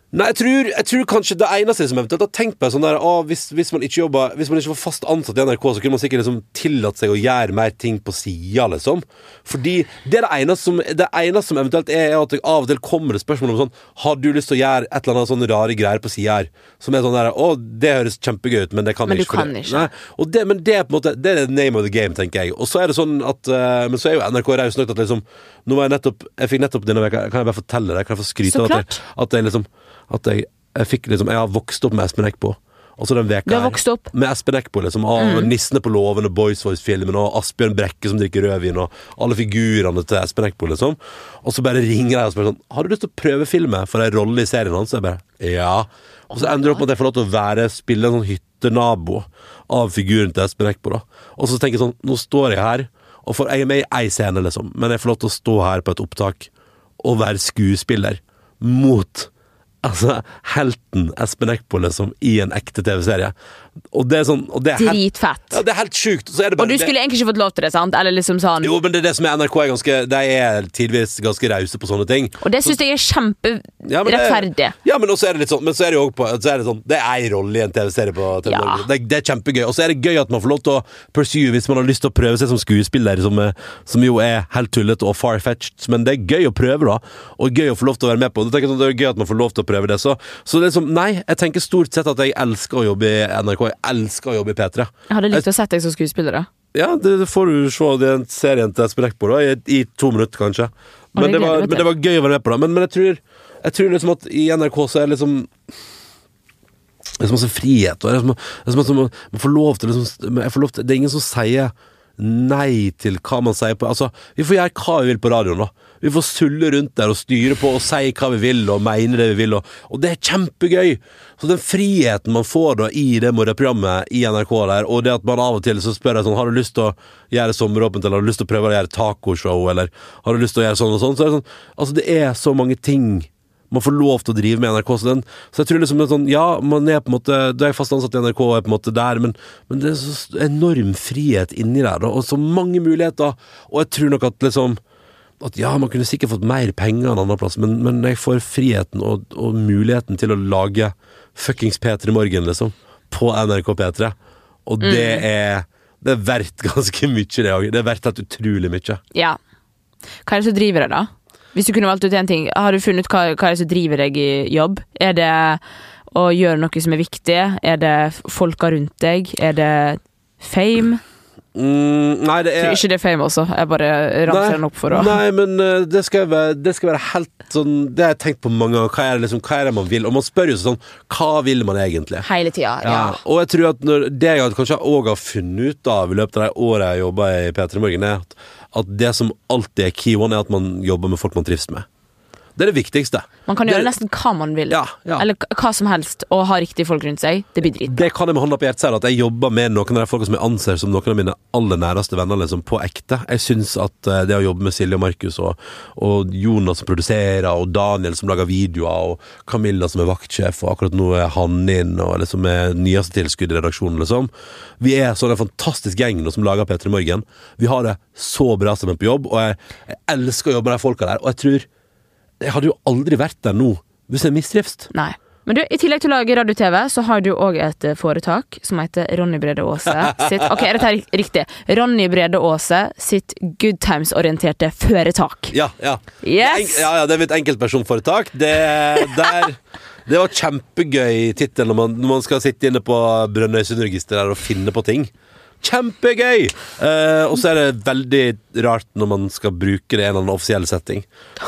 A: Nei, jeg tror, jeg tror kanskje det eneste som eventuelt har tenkt på er sånn der ah, hvis, hvis man ikke jobber Hvis man ikke var fast ansatt i NRK, så kunne man sikkert liksom tillatt seg å gjøre mer ting på sida, liksom. Fordi det er det eneste som Det eneste som eventuelt er, er at det av og til kommer det spørsmål om sånn Har du lyst til å gjøre et eller annet sånn rare greier på sida her? Som er sånn der Å, det høres kjempegøy ut, men det kan
B: Men
A: jeg
B: du kan ikke.
A: Nei, det, men det er på en måte Det er the name of the game, tenker jeg. Og så er det sånn at uh, Men så er jo NRK raus nok til at liksom Nå var jeg nettopp Jeg fikk nettopp denne veka Kan jeg bare fortelle deg? Kan jeg få skryte av at at jeg liksom At jeg, jeg fikk liksom Jeg har vokst opp med Espen Eckbo. Og så den veka her med Espen Eckbo, liksom. Av Nissene på låven og Boys Voice-filmen og Asbjørn Brekke som drikker rødvin, og alle figurene til Espen Eckbo, liksom. Og så bare ringer jeg og spør sånn Har du lyst til å prøve filmen for en rolle i serien hans? Jeg bare Ja. Og så ender det opp med at jeg får lov til å være spille en sånn hyttenabo av figuren til Espen Eckbo, da. Og så tenker jeg sånn Nå står jeg her, og får, jeg er med i ei scene, liksom, men jeg får lov til å stå her på et opptak og være skuespiller mot Altså, helten Espen Eckbolle som i en ekte TV-serie. Og det er sånn og det er helt,
B: Dritfett.
A: ja, det er helt sjukt. Det
B: Og du skulle egentlig ikke fått lov til det, sant? Eller liksom sånn
A: jo, men det er det som er NRK er ganske De er tidvis ganske rause på sånne ting.
B: Og det syns jeg er
A: Ja,
B: kjemperettferdig.
A: Ja, men også er det litt sånn Men så er det jo også på Så er det sånn Det er ei rolle i en TV-serie på TV
B: Ja.
A: Det, det er kjempegøy. Og så er det gøy at man får lov til å pursue hvis man har lyst til å prøve seg som skuespiller, som, er- som jo er helt tullete og far-fetched. Men det er gøy å prøve, da. Og gøy å få lov til å være med på. Sånn, Det er gøy at man får lov til å prøve det. Så, så det er som Nei, jeg tenker stort sett at jeg elsker å jobbe i NRK. Jeg elsker å jobbe i P3.
B: Jeg hadde likt å sett deg som skuespiller. da
A: Ja, det, det får du se den serien til Espen Eckbo i, i to minutter, kanskje. Men
B: det
A: var, men det var gøy å være med på det. Men, men jeg, tror, jeg tror liksom at i NRK så er liksom Det er så masse frihet. Og det er så, man, man får lov til liksom, jeg får lov til, Det er ingen som sier nei til hva man sier på Altså, Vi får gjøre hva vi vil på radioen. da Vi får sulle rundt der og styre på og si hva vi vil og mene det vi vil. Og, og det er kjempegøy! Så den friheten man får da i det morgenprogrammet i NRK der, og det at man av og til så spør jeg sånn Har du lyst til å gjøre sommeråpent, eller har du lyst til å prøve å gjøre tacoshow, eller har du lyst til å gjøre sånn og sånn? Så det sånn Altså, det er så mange ting man får lov til å drive med NRK. Så, jeg tror liksom det sånn Ja, man er på en måte Du er fast ansatt i NRK og er på en måte der, men, men det er så enorm frihet inni der, da, og så mange muligheter. Og jeg tror nok at liksom at ja, man kunne sikkert fått mer penger en annen plass, men, men jeg får friheten og, og muligheten til å lage fuckings P3 Morgen, liksom, på NRK P3. Og det er Det er verdt ganske mye, det òg. Det er verdt helt utrolig mye.
B: Ja. Hva er det som driver deg, da? Hvis du kunne valgt ut én ting, har du funnet ut hva, hva er det som driver deg i jobb? Er det å gjøre noe som er viktig? Er det folka rundt deg? Er det fame?
A: Mm, nei, det er
B: ikke det fame også. Jeg bare ramser den opp for å
A: Nei, men eh, det skal, være, det skal være helt sånn Det har jeg tenkt på mange ganger. Hva er det, liksom, hva er det man vil? Og man spør jo sånn Hva vil man egentlig?
B: Hele tida. Ja.
A: Ja. Og jeg tror at når det jeg kanskje òg har funnet ut av i løpet av de åra jeg jobba i P3 Morgen, er at, at det som alltid er key one, er at man jobber med folk man trives med. Det er det viktigste.
B: Man kan
A: Det-
B: gjøre nesten hva man vil.
A: Ja, ja.
B: Eller hva som helst, og ha riktige folk rundt seg. Det blir dritt.
A: Det kan jeg med hånda på hjertet si, at jeg jobber med noen av de folka som jeg anser som noen av mine aller næreste venner, liksom, på ekte. Jeg syns at eh, det å jobbe med Silje og Markus, og, og Jonas som produserer, og Daniel som lager videoer, og Camilla som er vaktsjef, og akkurat nå er han inn, og liksom er nyeste tilskudd i redaksjonen, liksom. Vi er sånn en fantastisk gjeng nå som lager P3 Morgen. Vi har det så bra sammen på jobb, og jeg, jeg elsker å jobbe med de folka der, og jeg tror Jeg hadde jo aldri vært der nå hvis jeg mistrives.
B: Nei. Men du, i tillegg til å lage radio-TV, så har du òg et eh, foretak som heter Ronny Brede Aase sitt Ok, er dette er riktig? Ronny Brede Aase sitt good times-orienterte foretak.
A: Ja, ja.
B: Yes!
A: En, ja, ja, det er mitt enkeltpersonforetak. Det, der, det var kjempegøy tittel når, når man skal sitte inne på Brønnøysundregisteret og finne på ting. Kjempegøy! Eh, og så er det veldig rart når man skal bruke det i en eller annen offisiell setting.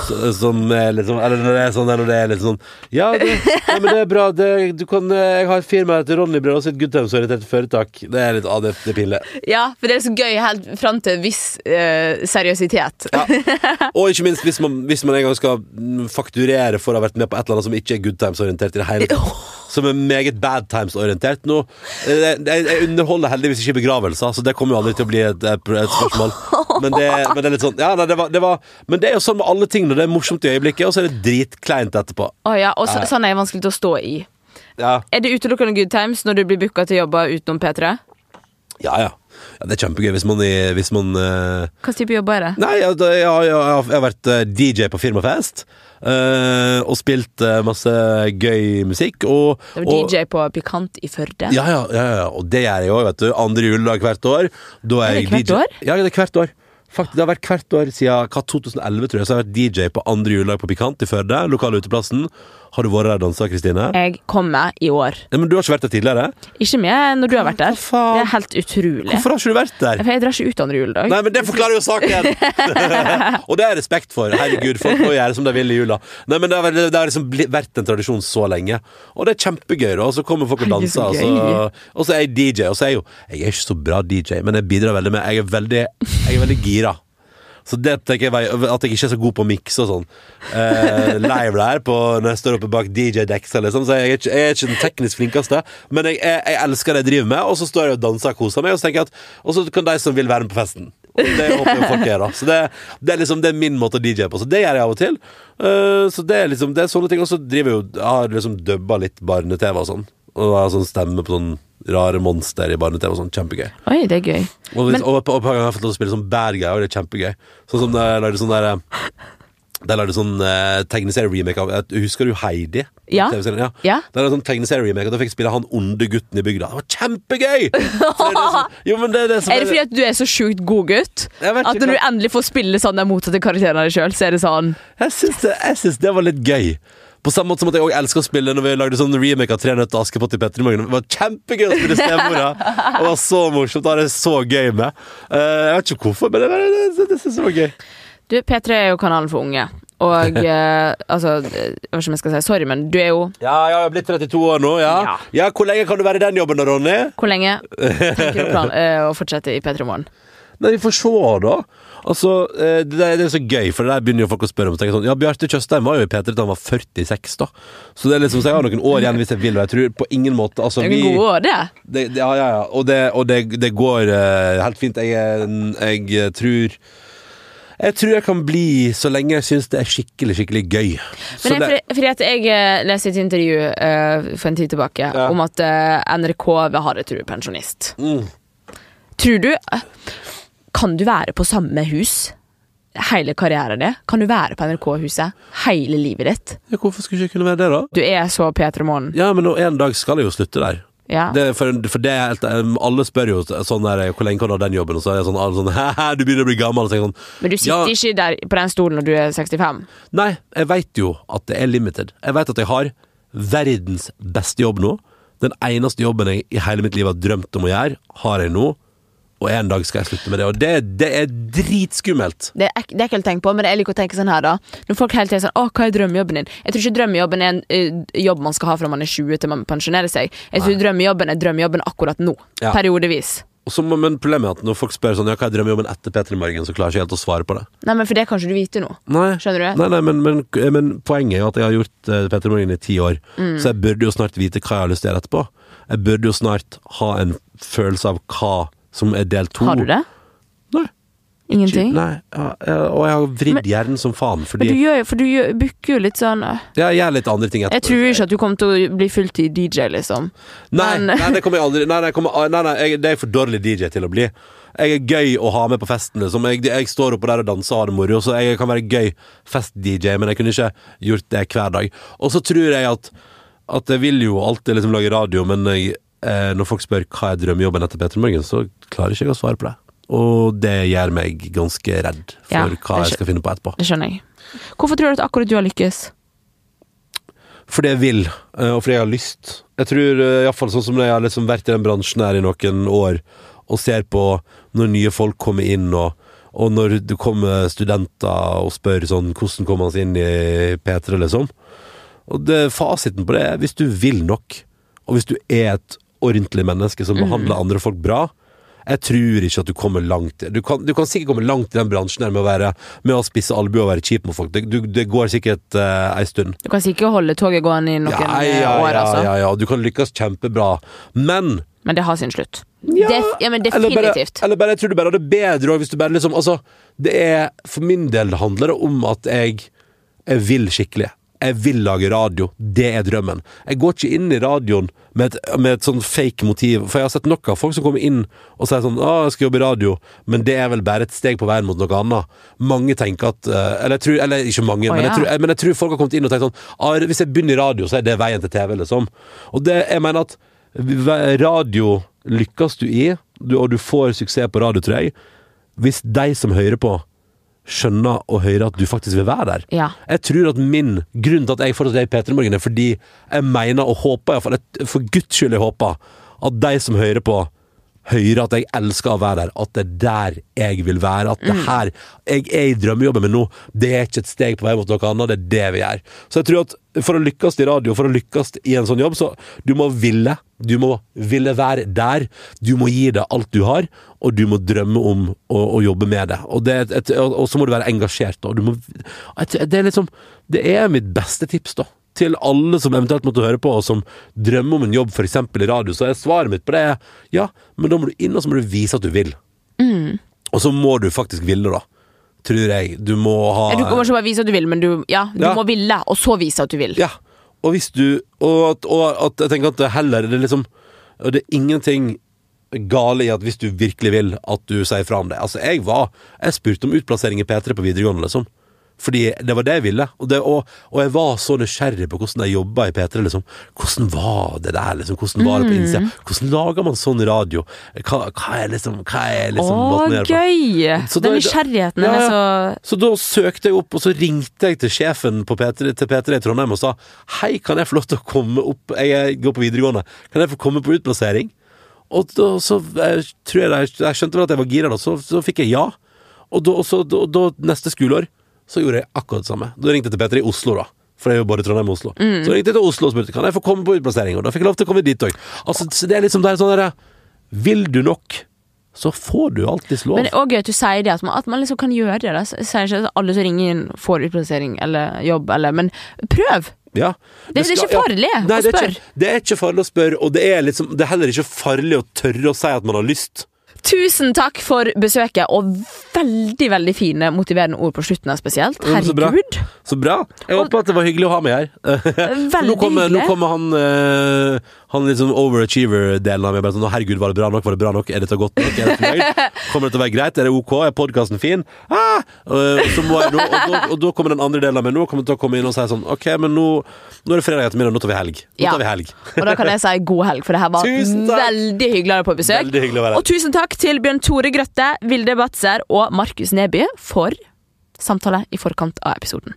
A: Så, som er sånn Eller når det er sånn, når det er litt sånn Ja, det, ja men det er bra. Det, du kan, eh, jeg har et firma til Ronny Brød og sitt Goodtimes-orientert foretak. Det er litt ah, det, det pinlig.
B: Ja, for det er så gøy helt fram til en viss eh, seriøsitet.
A: Ja. Og ikke minst hvis man, hvis man en gang skal fakturere for å ha vært med på et eller annet som ikke er good times-orientert i det hele tatt. Som er meget bad times-orientert. Nå, eh, jeg, jeg underholder heldigvis ikke begravelser, så det kommer jo aldri til å bli et, et, spørsmål. Men det, men det er litt sånn Ja, nei, det var, det var Men det er jo sånn med alle ting når det er morsomt i øyeblikket, og så er det dritkleint etterpå.
B: Oh, ja, og så, sånn er det vanskelig til å stå i.
A: Ja,
B: Er det utelukkende good times når du blir booka til jobber utenom P3?
A: ja. ja. ja det er kjempegøy hvis man, hvis man eh,
B: Hva type jobber er det?
A: Nei, jeg, jeg, jeg, jeg har vært eh, DJ på firmafest. Eh, og spilt eh, masse gøy musikk. Og,
B: Det var
A: og,
B: DJ på Pikant i Førde.
A: Ja, ja, ja, ja, og det gjør jeg òg, vet du. Andre juledag hvert år. Da er
B: Er det hvert
A: DJ.
B: år?
A: Ja, det er hvert år. Faktisk, det har vært hvert år siden hva, 2011, tror jeg. Så har jeg vært DJ på andre juledag på Pikant i Førde. Lokale uteplassen. Har du vært der og dansa, Kristine?
B: Jeg kommer i år.
A: Nei, men du har ikke vært der tidligere?
B: Ikke med når du har vært der.
A: Hva?
B: Det er helt utrolig.
A: Hvorfor har ikke du vært der?
B: For jeg drar ikke ut andre juledag.
A: Nei, men det forklarer jo saken! og det har jeg respekt for. Herregud, folk må gjøre som de vil i jula. Nei, men Det har, det har liksom vært en tradisjon så lenge. Og det er kjempegøy. Og så kommer folk og danser. Og så, og så er jeg DJ. Og så er jeg jo Jeg er ikke så bra DJ, men jeg bidrar veldig med Jeg er veldig, jeg er veldig gira. Så det tenker jeg At jeg ikke er så god på å mikse og sånn. Eh, live der på, når jeg står oppe bak DJ-deksa, liksom. Så jeg er, ikke, jeg er ikke den teknisk flinkeste, men jeg, jeg, jeg elsker det jeg driver med. Og så står jeg og danser og koser meg, og så tenker jeg at Og så kan de som vil være med på festen. Og det håper jeg folk gjør, da. Så det, det er liksom det er min måte å DJ på. Så det gjør jeg av og til. Eh, så det er liksom Det er sånne ting. Og så driver jeg jo har liksom dubba litt barne-TV og sånn. Og har sånn stemme på sånn rare monster i barne-TV og sånn. Kjempegøy.
B: Oi, det er gøy.
A: Og, hvis,
B: Men-
A: og, på- og gang har jeg fått lov til å spille sånn bad guy, og det er kjempegøy. Sånn som der lagde sånn der De lagde sånn eh, tegneserie-remake av eh, Husker du Heidi?
B: Ja.
A: Ja.
B: Ja.
A: Det er sånn tegneserie-remake, da fikk jeg spille han onde gutten i bygda. Det var kjempegøy! Det er det som, jo, det er
B: Er det fordi at du er så sjukt god gutt? At når du endelig får spille sånn den motsatte karakteren av deg sjøl, så er det sånn
A: jeg syns det var litt gøy. På samme måte som at jeg også elsker å spille når vi lagde sånn remake av Tre nøtter til Askepott i Petter i morgen. Det var kjempegøy å spille stemora. Det var så morsomt. Det hadde jeg så gøy med. Eh, jeg vet ikke hvorfor, men det, var- det, det, det synes jeg var gøy.
B: Du, P3 er jo kanalen for unge. Og eh, altså Hva skal jeg si sorry, men du er jo
A: Ja, jeg har blitt 32 år nå, ja.
B: Ja.
A: ja. Hvor lenge kan du være i den jobben da, Ronny?
B: Hvor lenge tenker du plan, eh, å fortsette i P3 Morgen?
A: Nei, vi får se, da. Altså, eh, det, er, det er så gøy, for det der begynner jo folk å spørre om. Så sånn, ja, Bjarte Tjøstheim var jo i P3 da han var 46, da. Så det er liksom, så jeg har noen år igjen hvis jeg vil, og jeg tror på ingen måte altså, vi,
B: gode år, det.
A: det, det- Ja, ja, ja. Og det, og det, det går uh, helt fint. Jeg, jeg tror Jeg tror jeg kan bli så lenge jeg syns det er skikkelig, skikkelig gøy.
B: Men
A: jeg,
B: fordi, fordi at jeg eh, leste et intervju uh, for en tid tilbake
A: Ja.
B: om at uh, NRK vil ha deg til du er pensjonist.
A: mm.
B: Tror du eh, Kan du være på samme hus hele karrieren din? Kan du være på NRK-huset hele livet ditt?
A: ja, hvorfor skulle jeg ikke kunne være det, da?
B: Du er så P3 Morgen.
A: Ja, men en dag skal jeg jo slutte der.
B: Ja.
A: Det, for, for det er helt, Alle spør jo sånn der, hvor lenge kan du ha den jobben, og så er det sånn, alle sånn Hæ, du begynner å bli gammel. Sånn,
B: Men du sitter
A: Ja.
B: ikke der på den stolen når du er 65.
A: Nei, jeg veit jo at det er limited. Jeg veit at jeg har verdens beste jobb nå. Den eneste jobben jeg i hele mitt liv har drømt om å gjøre, har jeg nå. Og en dag skal jeg slutte med det. Og det, det er dritskummelt.
B: Det er, ek det er ekkelt å tenke på, men jeg liker å tenke sånn her, da. Når folk hele tiden sånn Å, hva er drømmejobben din? Jeg tror ikke drømmejobben er en uh, jobb man skal ha fra man er 20 til man pensjonerer seg. Jeg tror drømmejobben er drømmejobben akkurat nå.
A: Ja.
B: Periodevis.
A: Så men problemet er at når folk spør sånn, ja, hva er drømmejobben etter P3 Morgen, så klarer jeg ikke helt å svare på det.
B: Nei, men for det kan ikke du vite nå.
A: Nei,
B: Skjønner du?
A: nei, nei men, men, men poenget er jo at jeg har gjort uh, P3 Morgen i ti år, så jeg burde jo snart vite hva jeg har lyst til å gjøre etterpå. Jeg burde jo snart ha en følelse av hva som er del to.
B: Har du det?
A: Nei.
B: Ingenting?
A: Nei, ja, ja, og jeg har vridd hjernen som faen, fordi
B: Men du gjør jo, for du gjør, booker jo litt sånn Ja,
A: jeg gjør litt andre ting etterpå.
B: Jeg tror ikke at du kommer til å bli fulltid DJ, liksom.
A: Nei,
B: Men-
A: nei, det kommer jeg aldri Nei, nei, kommer, nei, nei jeg, det er jeg for dårlig DJ til å bli. Jeg er gøy å ha med på festen. Liksom. Jeg, jeg står oppå der og danser og har det moro, så jeg kan være gøy fest-DJ, men jeg kunne ikke gjort det hver dag. Og så tror jeg at, at jeg vil jo alltid liksom lage radio, men jeg, eh, når folk spør hva er drømmejobben etter Peter Morgen, så klarer ikke jeg å svare på det. Og det gjør meg ganske redd for
B: Ja,
A: hva jeg skal finne på etterpå.
B: Det skjønner jeg. Hvorfor tror du at akkurat du har lykkes?
A: Fordi jeg vil, eh, og fordi jeg har lyst. Jeg tror iallfall i hvert fall sånn som når jeg har liksom vært i den bransjen her i noen år, og ser på når nye folk kommer inn, og, og når det kommer studenter og spør sånn hvordan kommer man seg inn i P3, liksom. Og det, fasiten på det er hvis du vil nok, og hvis du er et ordentlig menneske som behandler andre folk bra, jeg tror ikke at du kommer langt. Du kan, du kan sikkert komme langt i den bransjen med å, være, med å spisse albue og være kjip mot folk. Det, du, det går sikkert uh, ei stund.
B: Du kan sikkert holde toget gående i noen
A: Ja,
B: øh,
A: ja,
B: år, altså.
A: ja, ja, du kan lykkes kjempebra. Men
B: Men det har sin slutt.
A: ja,
B: Def ja, men
A: eller bare, eller bare, jeg tror du bare har det bedre òg, hvis du bare liksom Altså, det er For min del handler det om at jeg, jeg vil skikkelig. Jeg vil lage radio. Det er drømmen. Jeg går ikke inn i radioen med et, med et sånn fake motiv. For jeg har sett nok av folk som kommer inn og sier sånn 'Å, jeg skal jobbe i radio', men det er vel bare et steg på veien mot noe annet. Mange tenker at eh, Eller, jeg tror, eller ikke mange,
B: oh,
A: men, jeg
B: ja.
A: tror, men jeg tror folk har kommet inn og tenkt sånn 'Hvis jeg begynner i radio, så er det veien til TV', liksom. Og det, jeg mener at radio lykkes du i, og du får suksess på radio, tror jeg, hvis de som hører på, skjønner og hører at du faktisk vil være der.
B: Ja.
A: Jeg tror at min grunn til at jeg fortsatt er i P3 Morgen, er fordi jeg mener og håper, i hvert fall, for guds skyld jeg håper, at de som hører på, hører at jeg elsker å være der, at det er der jeg vil være. At det her Jeg er i drømmejobben min nå, det er ikke et steg på vei mot noe annet, det er det vi gjør. Så jeg tror at for å lykkes i radio, for å lykkes i en sånn jobb, så du må ville. Du må ville være der. Du må gi det alt du har, og du må drømme om å, å jobbe med det. Og, det et, et, og og så må du være engasjert. Og du må, et- det er liksom Det er mitt beste tips, da. Til alle som eventuelt måtte høre på, og som drømmer om en jobb f.eks. i radio, så er svaret mitt på det ja, men da må du inn, og så må du vise at du vil. Og så må du faktisk ville, da. Tror jeg. Du må ha
B: Du må kanskje bare vise at du vil, men du, ja, du
A: Ja.
B: må ville, og så vise at du vil.
A: Ja, og hvis du Og at, og at jeg tenker at det heller det er liksom Og det er ingenting gale i at hvis du virkelig vil at du sier fra om det. Altså, jeg var Jeg spurte om utplassering i P3 på videregående, liksom. Fordi det var det jeg ville. Og, det, og, og jeg var så nysgjerrig på hvordan de jobba i P3. Liksom. Hvordan var det der? Liksom? Hvordan var det på innsida? Hvordan lager man sånn radio? Hva, hva er liksom, hva er liksom
B: Å, gøy!
A: Så
B: Den
A: da-
B: nysgjerrigheten
A: Ja,
B: er så
A: Så da søkte jeg opp, og så ringte jeg til sjefen på P3, til P3 i Trondheim og sa Hei, kan jeg få lov til å komme opp Jeg går på videregående. Kan jeg få komme på utplassering? Og da så jeg, tror jeg Jeg skjønte vel at jeg var gira, da. Så, så fikk jeg ja. Og da, så, da, da neste skoleår så gjorde jeg akkurat det samme. Da ringte jeg til P3 i Oslo, da. For jeg er jo både i Trondheim og Oslo. Så ringte jeg til Oslo og spurte Kan jeg få komme på utplassering. Og da fikk jeg lov til å komme dit òg. Altså, det er liksom det er sånn derre Vil du nok, så får du alltids lov.
B: Men det er også gøy at du sier det, at man, at man liksom kan gjøre det. Jeg sier ikke at alle som ringer inn, får utplassering eller jobb, eller Men prøv!
A: Ja.
B: Det- det er ikke farlig å
A: Nei, det er
B: spørre.
A: Det er ikke farlig å spørre, og det er, liksom, det er heller ikke farlig å tørre å si at man har lyst.
B: Tusen takk for besøket, og veldig veldig fine, motiverende ord på slutten spesielt.
A: Herregud. så bra. Så bra. Jeg håper at det var hyggelig å ha med her.
B: Veldig
A: nå, kommer, nå kommer han, eh, han er litt sånn overachiever-delen av meg. Bare sånn, herregud, var det bra nok? Var det bra nok? Er dette godt nok? Er det fornøyd? Kommer det til å være greit? Er det ok? Er podkasten fin? Ah! Og, så må jeg, nå- og, da, og da kommer den andre delen av meg nå kommer til å komme inn og si sånn OK, men nå, nå er det fredag ettermiddag, nå tar vi helg. Nå tar vi helg.
B: Og da kan jeg si god helg, for det her var veldig hyggelig å være på besøk.
A: Veldig hyggelig å være her.
B: Og tusen takk til Bjørn Tore Grøtte, Vilde Batzer og Markus Neby for samtale i forkant av episoden.